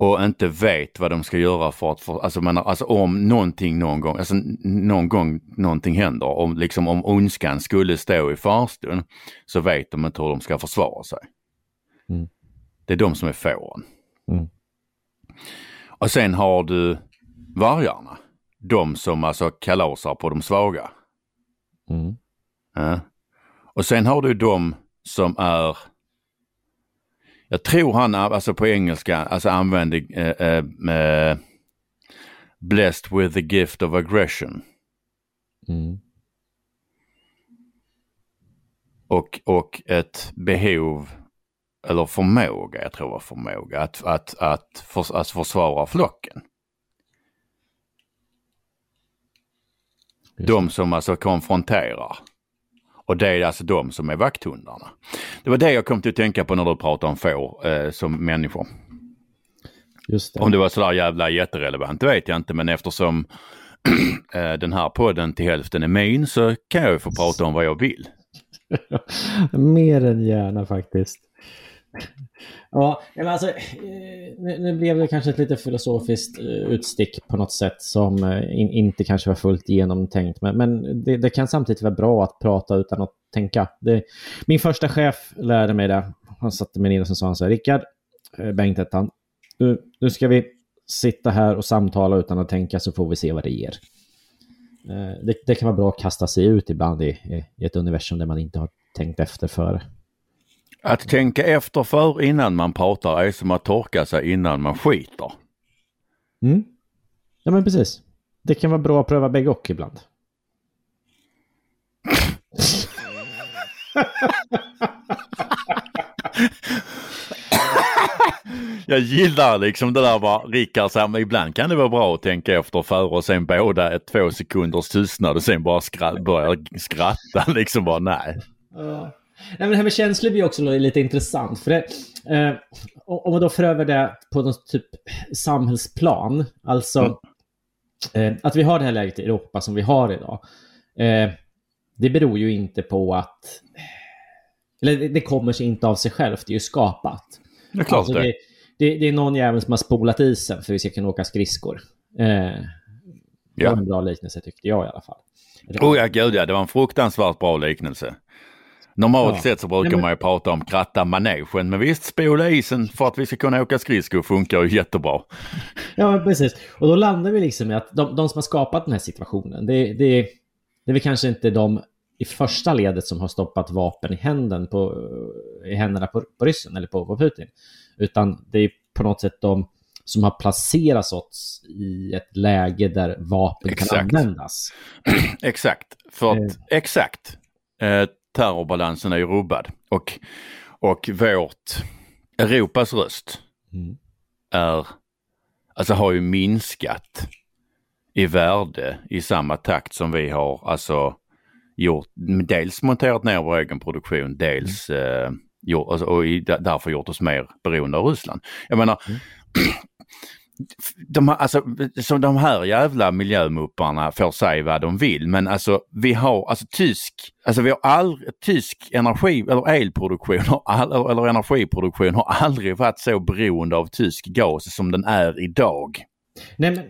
Och inte vet vad de ska göra för att, för, alltså, menar, alltså om någonting någon gång, alltså någon gång någonting händer, om, liksom, om ondskan skulle stå i farstun, så vet de inte hur de ska försvara sig. Mm. Det är de som är fåren. Mm. Och sen har du vargarna. De som alltså kalasar på de svaga. Mm. Ja. Och sen har du de som är jag tror han alltså på engelska alltså använde eh, eh, eh, blessed with the gift of aggression. Mm. Och, och ett behov eller förmåga, jag tror det var förmåga, att, att, att, för, att försvara flocken. Just De som alltså konfronterar. Och det är alltså de som är vakthundarna. Det var det jag kom till att tänka på när du pratade om får eh, som människor. Just det. Om det var sådär jävla jätterelevant, det vet jag inte. Men eftersom eh, den här podden till hälften är min så kan jag ju få prata om vad jag vill. Mer än gärna faktiskt. Ja, men alltså, eh, nu, nu blev det kanske ett lite filosofiskt eh, utstick på något sätt som eh, in, inte kanske var fullt genomtänkt. Men, men det, det kan samtidigt vara bra att prata utan att tänka. Det, min första chef lärde mig det. Han satte mig ner och sa han så här, Rickard, Bengtettan, Bengt-ettan, nu, nu ska vi sitta här och samtala utan att tänka så får vi se vad det ger. Det, det kan vara bra att kasta sig ut ibland i i ett universum där man inte har tänkt efter före. Att tänka efter för innan man pratar är som att torka sig innan man skiter. Mm. Ja, men precis. Det kan vara bra att pröva bägge och ibland. Jag gillar liksom det där vad Rickard säger, men ibland kan det vara bra att tänka efter före och sen båda ett två sekunders tystnad och sen bara skra- börja skratta liksom bara nej. Nej, men det här med känslor blir också lite intressant. För det, eh, om man då för över det på något typ samhällsplan, alltså eh, att vi har det här läget i Europa som vi har idag. Eh, det beror ju inte på att... Eller det- det kommer sig inte av sig självt, det är ju skapat. Det är klart Alltså, det. det, det, är någon jävel som har spolat isen för att vi ska kunna åka skridskor. Eh, det var en bra liknelse tyckte jag i alla fall. Oh ja, gud ja, det var en fruktansvärt bra liknelse. Normalt Ja. sett så brukar men- man ju prata om kratta manegen, men visst spola isen för att vi ska kunna åka skridskor funkar ju jättebra. Ja, men precis. Och då landar vi liksom i att de, de som har skapat den här situationen, det, det, det är väl kanske inte de i första ledet som har stoppat vapen i, händen på, i händerna på, på ryssen eller på, på Putin. Utan det är på något sätt de som har placerat oss i ett läge där vapen Exakt. kan användas. Exakt, för att, Eh. exakt. Eh, terrorbalansen är ju rubbad och, och vårt Europas röst Mm. är, alltså har ju minskat i värde i samma takt som vi har alltså gjort, dels monterat ner vår egen produktion, dels eh, gjort, alltså, och i, därför gjort oss mer beroende av Ryssland. Jag menar, de, här- alltså, som de här jävla miljömupparna får säga vad de vill men alltså vi har, alltså tysk, alltså vi har aldrig, tysk energi eller elproduktion har all, eller energiproduktion har aldrig varit så beroende av tysk gas som den är idag. Nej men,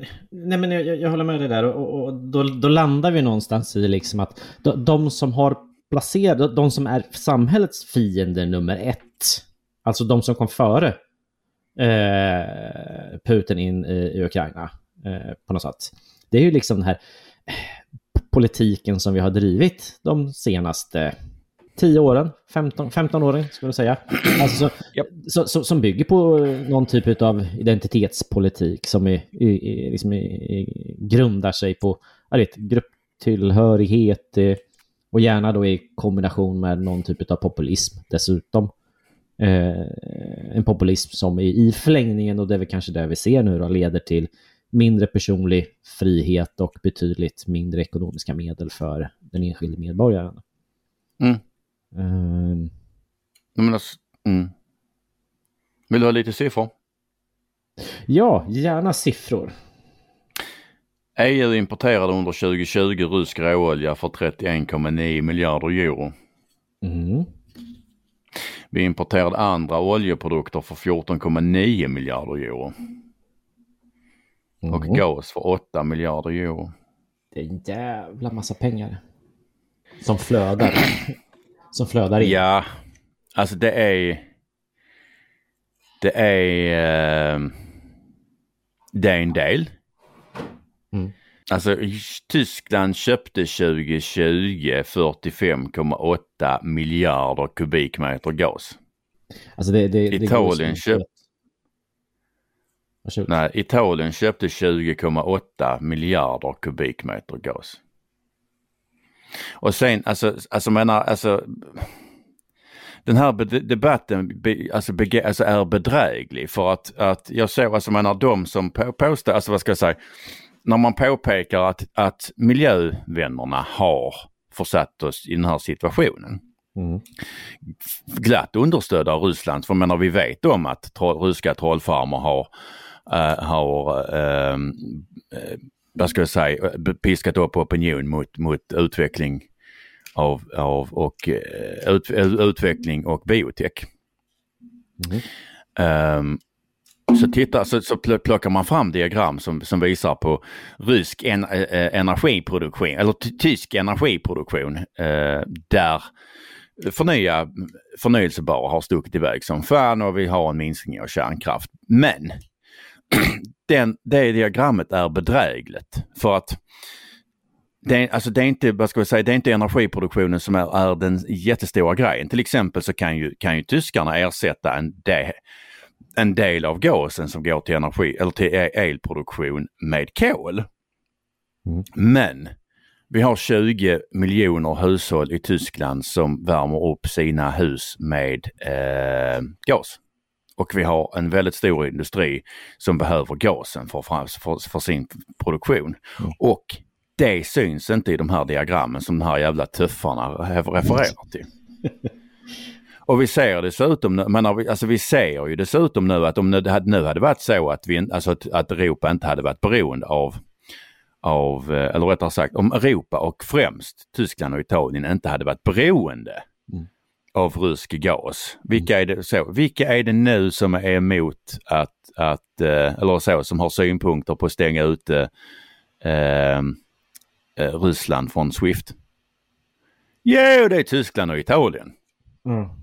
nej, men jag, jag håller med dig där och, och då, då landar vi någonstans i liksom att de, de som har placerat, de som är samhällets fiender nummer ett, alltså de som kom före eh, Putin in i, i Ukraina eh, på något sätt. Det är ju liksom den här eh, politiken som vi har drivit de senaste 10 åren, 15, 15 åren skulle jag säga. Alltså, så, så, som bygger på någon typ av identitetspolitik som är, är, är, liksom är, grundar sig på vet, grupptillhörighet eh, och gärna då i kombination med någon typ av populism dessutom. Eh, en populism som i, i förlängningen, och det är väl kanske det vi ser nu, då, leder till mindre personlig frihet och betydligt mindre ekonomiska medel för den enskilde medborgaren. Mm. Eh, Men alltså, mm. Vill du ha lite siffror? ja, gärna siffror. EU importerade under 2020 rysk råolja för 31,9 miljarder euro. Mm. Vi importerade andra oljeprodukter för 14,9 miljarder euro och Mm. gas för 8 miljarder euro. Det är en jävla massa pengar. Som flödar. som flödar in. Ja, alltså det är... Det är... eh, det är en del. Alltså Tyskland köpte 2020 45,8 miljarder kubikmeter gas. Alltså det, det, Italien som- köp- Varsågod. Nej, Italien köpte 20,8 miljarder kubikmeter gas. Och sen, alltså, alltså menar, alltså den här debatten alltså, alltså är bedräglig för att, att jag såg, alltså menar de som på, påstår, alltså vad ska jag säga, när man påpekar att, att miljövännerna har försatt oss i den här situationen Mm. glatt understödda av Ryssland. För menar, vi vet om att troll, ryska trollfarmer har, eh, har eh, vad ska jag säga, eh, piskat upp opinion mot, mot utveckling av, av och, ut, utveckling och biotech. Mm. Ehm, så, titta, så, så plockar man fram diagram som, som visar på rysk en, eh, energiproduktion, eller tysk energiproduktion eh, där förnya, förnyelsebara har stuckit iväg som fan och vi har en minskning av kärnkraft. Men den, det diagrammet är bedrägligt för att det är, alltså det är inte, vad ska jag säga, det är inte energiproduktionen som är, är den jättestora grejen. Till exempel så kan ju, kan ju tyskarna ersätta en, det, en del av gasen som går till energi eller till e- elproduktion med kol. Mm. Men vi har 20 miljoner hushåll i Tyskland som värmer upp sina hus med eh, gas. Och vi har en väldigt stor industri som behöver gasen för, för, för sin produktion. Mm. Och det syns inte i de här diagrammen som de här jävla tuffarna refererar till. Och vi ser dessutom, men vi, alltså vi ser ju dessutom nu att om det nu hade varit så att, vi, alltså att, att Europa inte hade varit beroende av, av, eh, eller rättare sagt om Europa och främst Tyskland och Italien inte hade varit beroende Mm. av rysk gas. Vilka är, det, så, vilka är det nu som är emot att, att eh, eller så, som har synpunkter på att stänga ute eh, eh, Ryssland från Swift? Jo, det är Tyskland och Italien. Mm.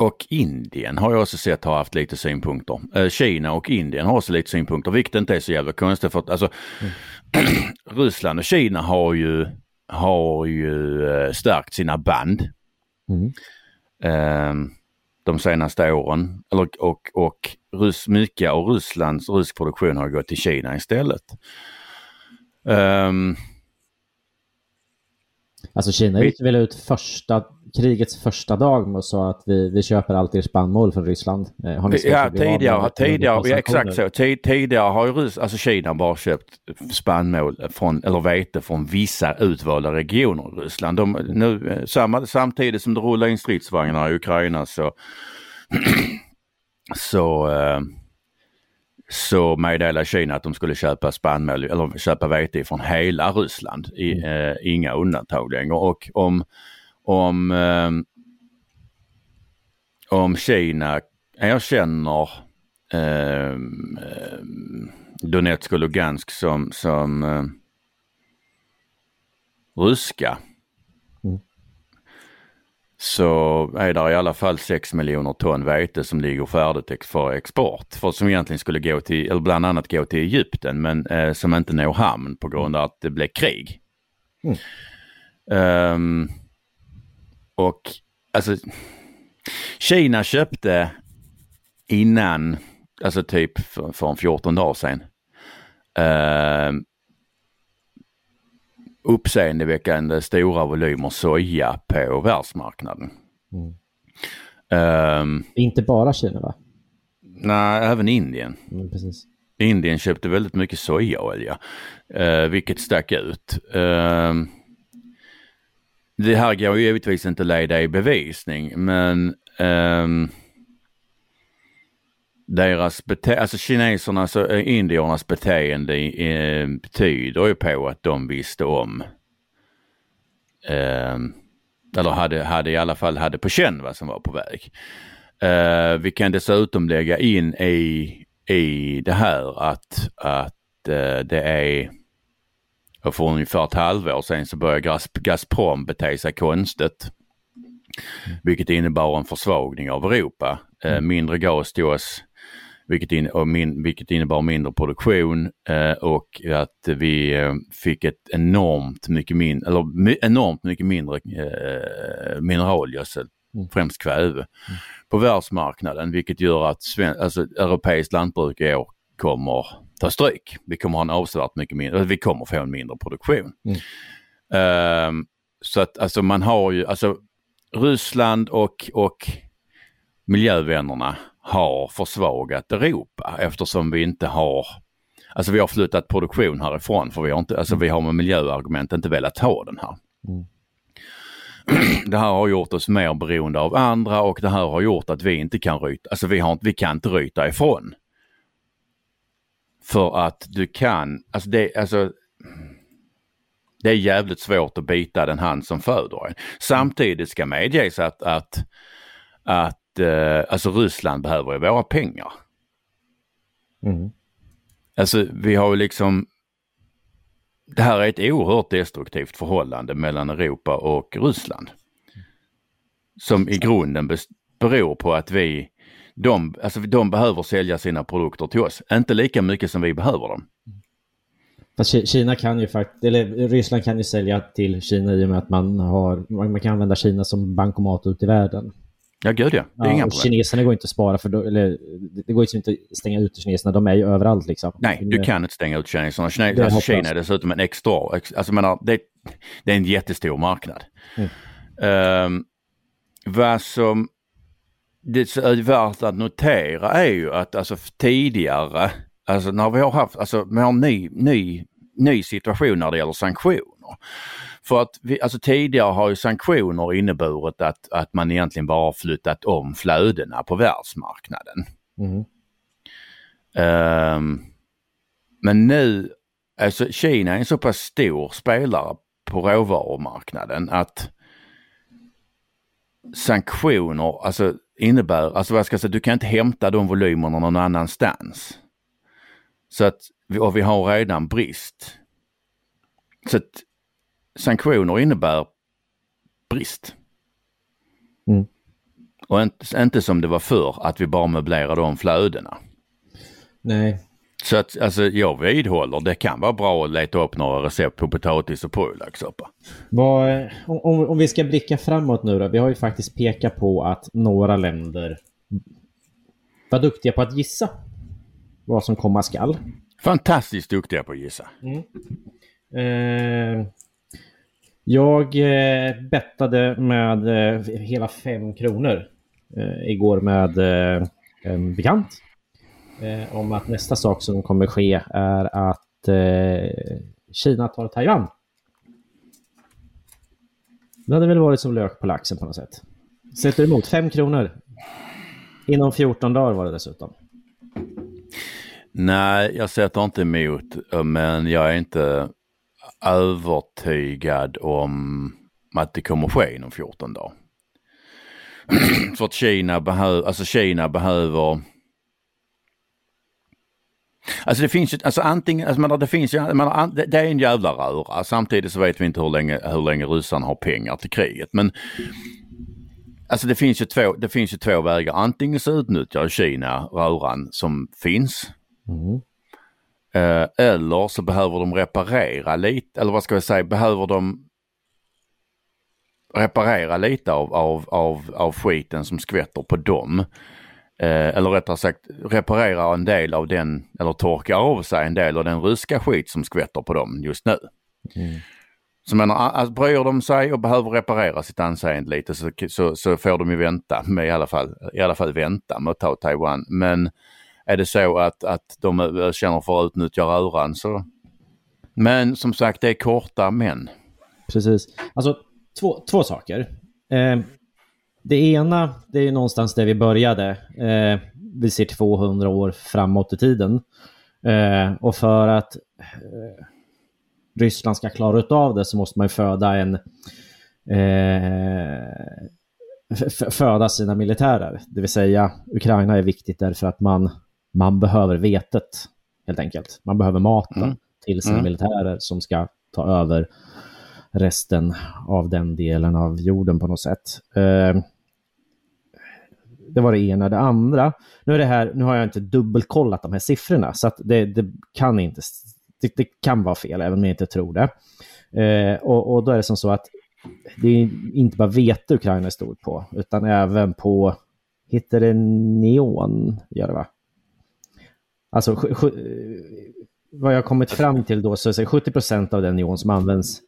Och Indien har jag också sett har haft lite synpunkter. Eh, Kina och Indien har också lite synpunkter, vilket inte är så jävla konstigt för att alltså Ryssland och Kina har ju, har ju eh, stärkt sina band Mm. eh, de senaste åren. Eller, och och Rys, mycket av Rysslands rysk produktion har gått till Kina istället. Ehm, Alltså Kina gick väl ut första, krigets första dag med och sa att vi, vi köper allt er spannmål från Ryssland. Eh, har ni Ja, av med tidigare, tidigare ja, exakt så. Tid, tidigare har ju Rys, alltså Kina bara köpt spannmål från, eller vete från vissa utvalda regioner i Ryssland. De, nu, eh, samma, samtidigt som det rullar in stridsvagnar i Ukraina så, så, eh, så meddelade Kina att de skulle köpa spannmål eller köpa vete från hela Ryssland. I, eh, inga undantag längre. Och om, om eh, om Kina erkänner eh, eh, Donetsk och Lugansk som, som eh, ryska Mm. så är det i alla fall 6 miljoner ton vete som ligger färdigt för export. För som egentligen skulle gå till, eller bland annat gå till Egypten men eh, som inte når hamn på grund av att det blev krig. Mm. Um, och alltså Kina köpte innan, alltså typ för, för 14 dagar sedan, uh, uppseendeväckande stora volymer soja på världsmarknaden. Mm. Um, Inte bara Kina va? Nej, även Indien. Mm, precis. Indien köpte väldigt mycket sojaolja, uh, vilket stack ut. Uh, det här går ju givetvis inte att leda i bevisning, men um, deras beteende, alltså kinesernas och eh, indiernas beteende eh, betyder ju på att de visste om eh, eller hade, hade i alla fall hade på känn vad som var på väg. Eh, vi kan dessutom lägga in i, i det här att, att eh, det är och för ungefär ett halvår sedan så började Gazprom bete sig konstigt. Vilket innebar en försvagning av Europa. Eh, mindre gas till oss, vilket, in, och min, vilket innebar mindre produktion eh, och att vi eh, fick ett enormt mycket, min, eller, my, enormt mycket mindre eh, mineralgödsel, mm. främst kväve, mm. på världsmarknaden vilket gör att sven, alltså, europeiskt lantbruk i år kommer ta stryk. Vi kommer ha en avsevärt mycket mindre, vi kommer få en mindre produktion. Mm. Um, så att alltså man har ju, alltså Ryssland och, och miljövännerna har försvagat Europa eftersom vi inte har Alltså vi har flyttat produktion härifrån för vi har, inte, alltså vi har med miljöargument inte velat ha den här. Mm. Det här har gjort oss mer beroende av andra och det här har gjort att vi inte kan ryta, alltså vi, har, vi kan inte ryta ifrån. För att du kan, alltså det, alltså det är jävligt svårt att bita den hand som föder en. Samtidigt ska medges att, att, att eh, alltså Ryssland behöver ju våra pengar. Mm. Alltså vi har ju liksom det här är ett oerhört destruktivt förhållande mellan Europa och Ryssland. Som i grunden beror på att vi, de, alltså de behöver sälja sina produkter till oss. Inte lika mycket som vi behöver dem. Fast Kina kan ju faktiskt, eller Ryssland kan ju sälja till Kina i och med att man har, man kan använda Kina som bankomat ut i världen. Ja, gud ja. Det är ja, inga problem. Kineserna går inte att spara för, då, eller det går inte att stänga ut kineserna, de är ju överallt liksom. Nej, du kan inte stänga ut kineserna. Kina, det alltså, Kina är dessutom en extra, alltså menar, det, det är en jättestor marknad. Mm. Um, vad som det är värt att notera är ju att alltså tidigare, alltså när vi har haft, alltså vi har en ny, ny, ny situation när det gäller sanktioner. För att vi, alltså tidigare har ju sanktioner inneburit att, att man egentligen bara har flyttat om flödena på världsmarknaden. Mm. Um, men nu, alltså Kina är en så pass stor spelare på råvarumarknaden att sanktioner alltså innebär, alltså vad ska jag säga, du kan inte hämta de volymerna någon annanstans. Så att, och vi har redan brist. Så att sanktioner innebär brist. Mm. Och inte, inte som det var förr, att vi bara möblerade om flödena. Nej. Så att alltså, jag vidhåller, det kan vara bra att leta upp några recept på potatis och purjolökssoppa. Om, om vi ska blicka framåt nu då. Vi har ju faktiskt pekat på att några länder var duktiga på att gissa vad som komma skall. Fantastiskt duktiga på att gissa. Mm. Eh, jag eh, bettade med eh, hela fem kronor eh, igår med eh, en bekant. Eh, om att nästa sak som kommer ske är att eh, Kina tar Taiwan. Det hade väl varit som lök på laxen på något sätt. Sätter emot 5 kronor. Inom 14 dagar var det dessutom. Nej, jag sätter inte emot, men jag är inte övertygad om att det kommer ske inom 14 dagar. För att Kina behö alltså Kina behöver Alltså det finns ju, alltså antingen, alltså man, det finns ju, man, det är en jävla röra. Samtidigt så vet vi inte hur länge, hur länge ryssarna har pengar till kriget. Men alltså det finns ju två, det finns ju två vägar. Antingen så utnyttjar Kina röran som finns. Mm. Eh, eller så behöver de reparera lite, eller vad ska jag säga, behöver de reparera lite av, av, av, av skiten som skvätter på dem. Eh, eller rättare sagt reparera en del av den, eller torka av sig en del av den ryska skit som skvätter på dem just nu. Mm. Så menar, alltså, bryr de sig och behöver reparera sitt anseende lite så, så, så får de ju vänta med i alla fall, i alla fall vänta med att ta Taiwan. Men är det så att, att de eh, känner för att utnyttja röran så... Men som sagt, det är korta men. Precis. Alltså, två, två saker. Eh, det ena, det är någonstans där vi började. Eh, vi ser 200 år framåt i tiden. Eh, och för att eh, Ryssland ska klara av det så måste man ju föda en eh, föda sina militärer. Det vill säga Ukraina är viktigt därför att man, man behöver vetet helt enkelt. Man behöver maten Mm. till sina Mm. militärer som ska ta över resten av den delen av jorden på något sätt. Eh, det var det ena. Det andra, nu, är det här, nu har jag inte dubbelkollat de här siffrorna så att det, det kan inte, det, det kan vara fel även om jag inte tror det. Eh, och, och då är det som så att det är inte bara vete Ukraina är stort på utan även på, heter det neon? Gör det va? Alltså vad jag har kommit fram till då så är det 70 procent av den neon som används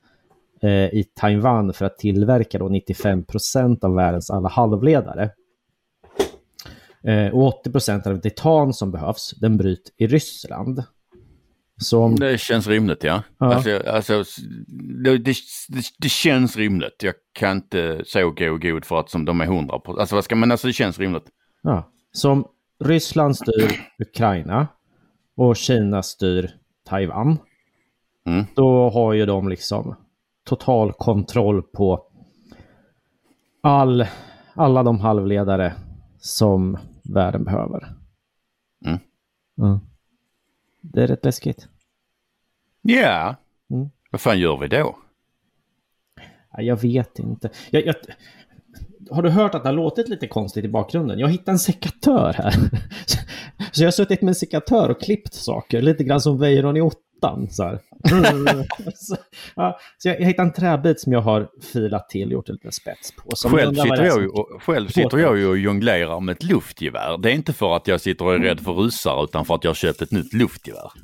i Taiwan för att tillverka då 95 procent av världens alla halvledare. Eh, och 80 procent av titan som behövs, den bryts i Ryssland. Så om, Det känns rimligt ja. Ja. Alltså, alltså, det, det, det, känns rimligt. Jag kan inte så gå god för att som de är hundra på. Alltså vad ska man, alltså det känns rimligt. ja, som Ryssland styr Ukraina och Kina styr Taiwan, Mm. då har ju de liksom total kontroll på all, alla de halvledare som världen behöver. Mm. Ja. Det är rätt läskigt. Ja, Mm. vad fan gör vi då? Ja, Jag vet inte. Jag, jag, har du hört att det har låtit lite konstigt i bakgrunden? Jag hittade en sekatör här. Så jag har suttit med en sekatör och klippt saker, lite grann som Weiron i åttan. Så, här. så, ja, så jag, jag hittade en träbit som jag har filat till, gjort en liten spets på. Så Själv sitter, jag ju, och, själv sitter jag ju och jonglerar med ett luftgevär. Det är inte för att jag sitter och är rädd för ryssar utan för att jag har köpt ett nytt luftgevär.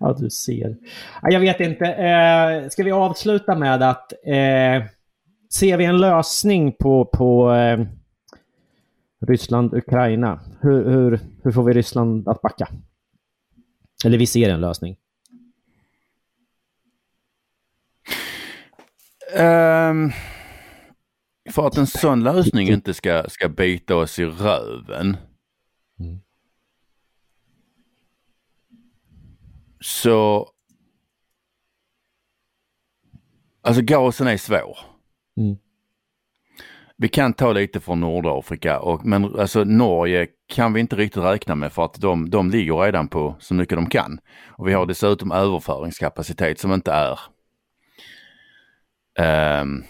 Ja, du ser. Ja, jag vet inte. Eh, ska vi avsluta med att eh, ser vi en lösning på, på eh, Ryssland-Ukraina? Hur, hur, hur får vi Ryssland att backa? Eller vi ser en lösning. Ehm, för att en sån lösning inte ska, ska bita oss i röven. Mm. Så... Alltså gasen är svår. Mm. Vi kan ta lite från Nordafrika och, men alltså Norge kan vi inte riktigt räkna med för att de, de ligger redan på så mycket de kan. Och vi har dessutom överföringskapacitet som inte är ehm,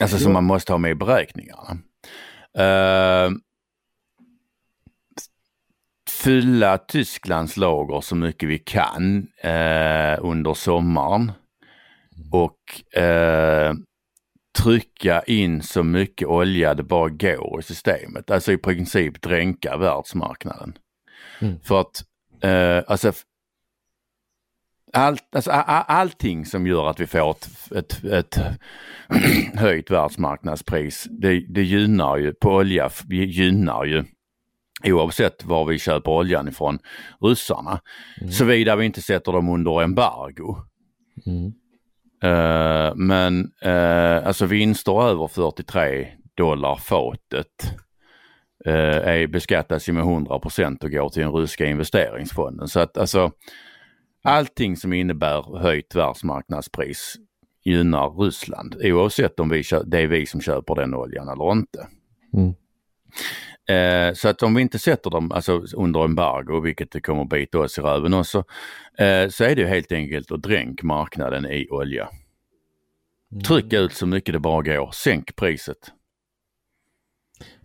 Alltså som man måste ha med i beräkningarna. Ehm, fylla Tysklands lager så mycket vi kan eh, under sommaren. Och eh, trycka in så mycket olja det bara går i systemet. Alltså i princip dränka världsmarknaden. Mm. För att eh, alltså, allt, alltså, a- a- allting som gör att vi får ett, ett, ett höjt världsmarknadspris, det, det gynnar ju på olja, gynnar ju oavsett var vi köper oljan ifrån ryssarna. Såvida vi inte sätter dem under embargo. Mm. Eh, men uh, alltså vinster över 43 dollar fatet uh, är beskattas ju med 100% och går till den ryska investeringsfonden. Så att alltså allting som innebär höjt världsmarknadspris gynnar Ryssland oavsett om vi det är vi som köper den oljan eller inte. Mm. Eh, så att om vi inte sätter dem alltså, under embargo, vilket det kommer bita oss i röven också, eh, så är det helt enkelt att dränk marknaden i olja. Tryck ut så mycket det bara går, sänk priset.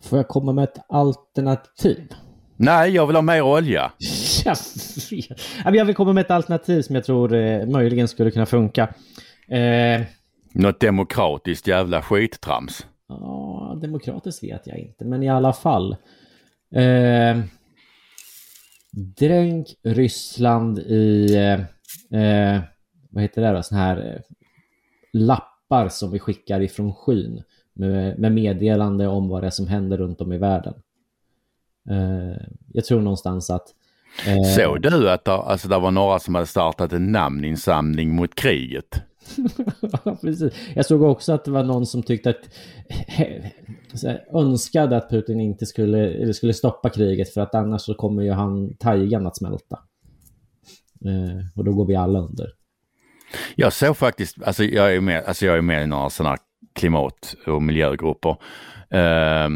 Får jag komma med ett alternativ? Nej, jag vill ha mer olja. Jag Jag vill komma med ett alternativ som jag tror eh, möjligen skulle kunna funka. Eh, Något demokratiskt jävla skittrams. Ja, demokratiskt vet jag inte, men i alla fall. Eh, dränk Ryssland i, eh, vad heter det då, sån här eh, lappar som vi skickar ifrån skyn med, med meddelande om vad det är som händer runt om i världen. Eh, jag tror någonstans att Eh... Såg du att det, alltså, det var några som hade startat en namninsamling mot kriget? precis. Jag såg också att det var någon som tyckte att önskade att Putin inte skulle, eller skulle stoppa kriget för att annars så kommer ju han taigan att smälta. Eh, och då går vi alla under. Jag såg faktiskt, alltså jag är med, alltså jag är med i några sådana klimat och miljögrupper. Eh,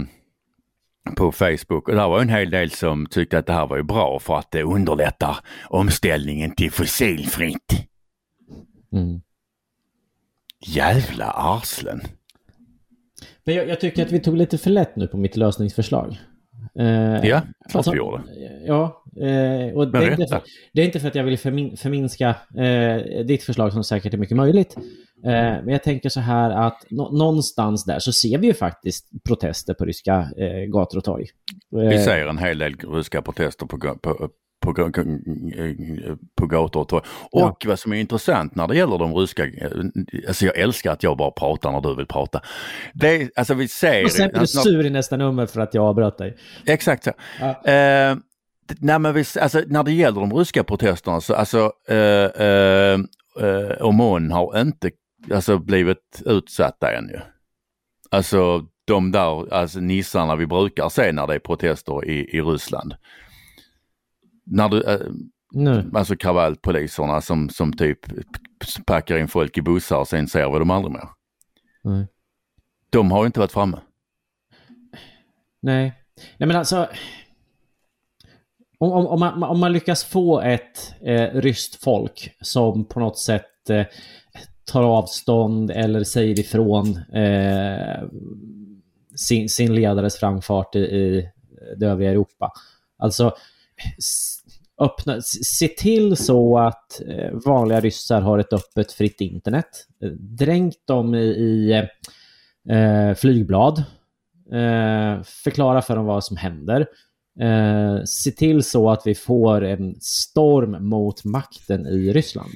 på Facebook och där var en hel del som tyckte att det här var ju bra för att det underlättar omställningen till fossilfritt. Mm. Jävla arslen. Men jag, jag, tycker att vi tog lite för lätt nu på mitt lösningsförslag. Eh, ja, klart alltså, vi gjorde. Ja, eh, och det är, inte för, det är, inte för, att jag vill förmin, förminska eh, ditt förslag som säkert är mycket möjligt. Eh, men jag tänker så här att no någonstans där så ser vi ju faktiskt protester på ryska eh, gator och torg. Vi eh, ser en hel del ryska protester på, på, på, på gator och torg. Och ja. vad som är intressant när det gäller de ryska, alltså jag älskar att jag bara pratar när du vill prata. Det, alltså vi ser... Och sen blir du sur i nästa nummer för att jag avbröt dig. Exakt så. Ja. Eh, nej, men vi, alltså, när det gäller de ryska protesterna så alltså eh, eh, eh, Omon har inte alltså, blivit utsatta ännu. Alltså de där alltså, nissarna vi brukar se när det är protester i, i Ryssland. När du, äh, Nej. alltså kravallpoliserna som, som typ packar in folk i bussar och sen ser vi dem aldrig mer. Nej. De har ju inte varit framme. Nej, nej men alltså om, om, om, man, om man lyckas få ett eh, ryskt folk som på något sätt eh, tar avstånd eller säger ifrån eh, sin, sin ledares framfart i, i det övriga Europa. Alltså, öppna, se till så att eh, vanliga ryssar har ett öppet fritt internet. Dränk dem i, i eh, flygblad. Eh, förklara för dem vad som händer. Eh, se till så att vi får en storm mot makten i Ryssland.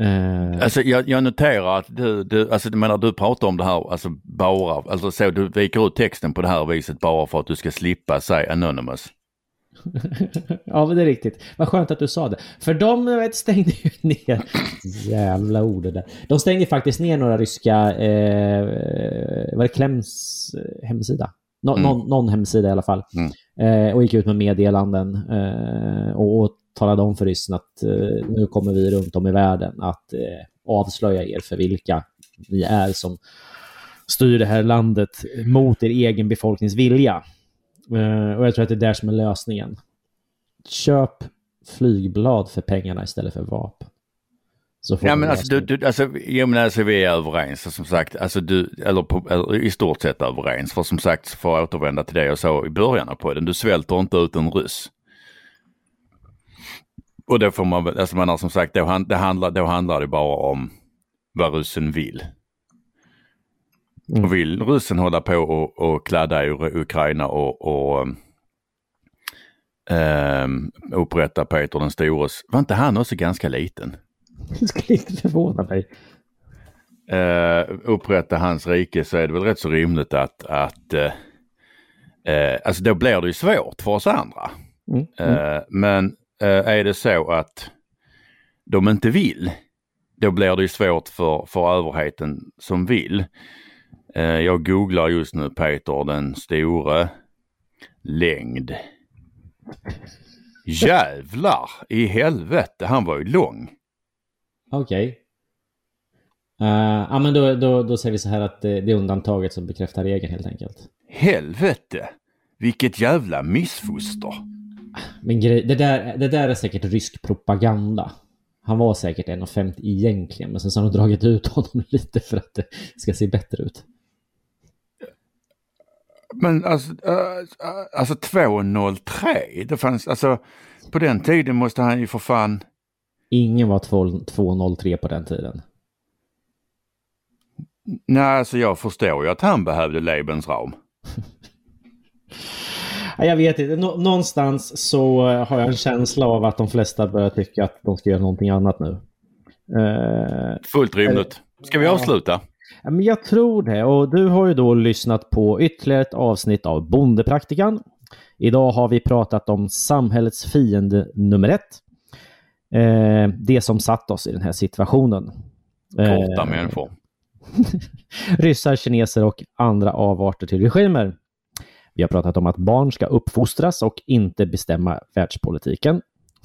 Uh... Alltså jag, jag, noterar att du, du, alltså du menar du pratar om det här, alltså bara, alltså så du viker ut texten på det här viset bara för att du ska slippa säga anonymous. ja men det är riktigt. Vad skönt att du sa det. För de vet, stängde ju ner, jävla ord det där. De stängde faktiskt ner några ryska, eh, var det Klems eh, hemsida? Nå, mm. någon, någon, hemsida i alla fall. Mm. Eh, och gick ut med meddelanden eh, och, och talade om för ryssen att eh, nu kommer vi runt om i världen att eh, avslöja er för vilka ni är som styr det här landet mot er egen befolknings vilja. Eh, och jag tror att det är där som är lösningen. Köp flygblad för pengarna istället för vapen. Ja men alltså, du, du, alltså, jag menar, alltså vi är överens som sagt, alltså du, eller, på, eller i stort sett överens. För som sagt, för att återvända till det jag sa i början av podden, du svälter inte ut en ryss. Och då får man väl, alltså man har som sagt, då, det handlar, då handlar det bara om vad ryssen vill. Mm. Och vill ryssen hålla på och, och kladda i Ukraina och, och äh, upprätta Peter den stores, var inte han också ganska liten? Det skulle inte förvåna mig. Uh, upprätta hans rike så är det väl rätt så rimligt att, att uh, uh, alltså då blir det ju svårt för oss andra. Mm. Mm. men är det så att de inte vill, då blir det ju svårt för, för överheten som vill. Jag googlar just nu Peter den store längd. Jävlar i helvete, han var ju lång. Okej. Okay. Uh, eh, ja men då, då, då säger vi så här att det, det är undantaget som bekräftar regeln helt enkelt. Helvete! Vilket jävla missfoster. Men grej, det, där, det där är säkert rysk propaganda. Han var säkert 1,50 egentligen, men sen så har de dragit ut honom lite för att det ska se bättre ut. Men alltså, uh, alltså 2,03, det fanns, alltså på den tiden måste han ju för fan... Ingen var 2,03 på den tiden. Nej, alltså jag förstår ju att han behövde Lebensraum. Jag vet inte. Nå någonstans så har jag en känsla av att de flesta börjar tycka att de ska göra någonting annat nu. Uh, Fullt rimligt. Ska vi avsluta? Ja, men jag tror det. Och du har ju då lyssnat på ytterligare ett avsnitt av Bondepraktikan. Idag har vi pratat om samhällets fiende nummer ett. Eh, det som satt oss i den här situationen. Korta eh, människor. ryssar, kineser och andra avarter till regimer. Vi har pratat om att barn ska uppfostras och inte bestämma världspolitiken.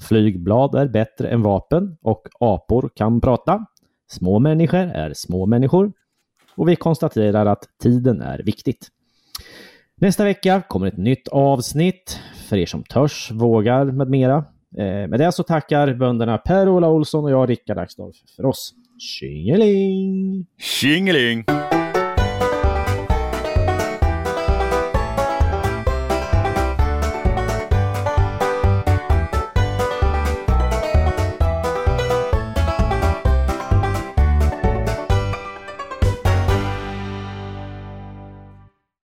Flygblad är bättre än vapen och apor kan prata. Små människor är små människor. Och vi konstaterar att tiden är viktigt. Nästa vecka kommer ett nytt avsnitt för er som törs, vågar med mera. Eh, med det så tackar bönderna Per-Ola Olsson och jag, Rickard Axdorff, för oss. Tjingeling! Tjingeling!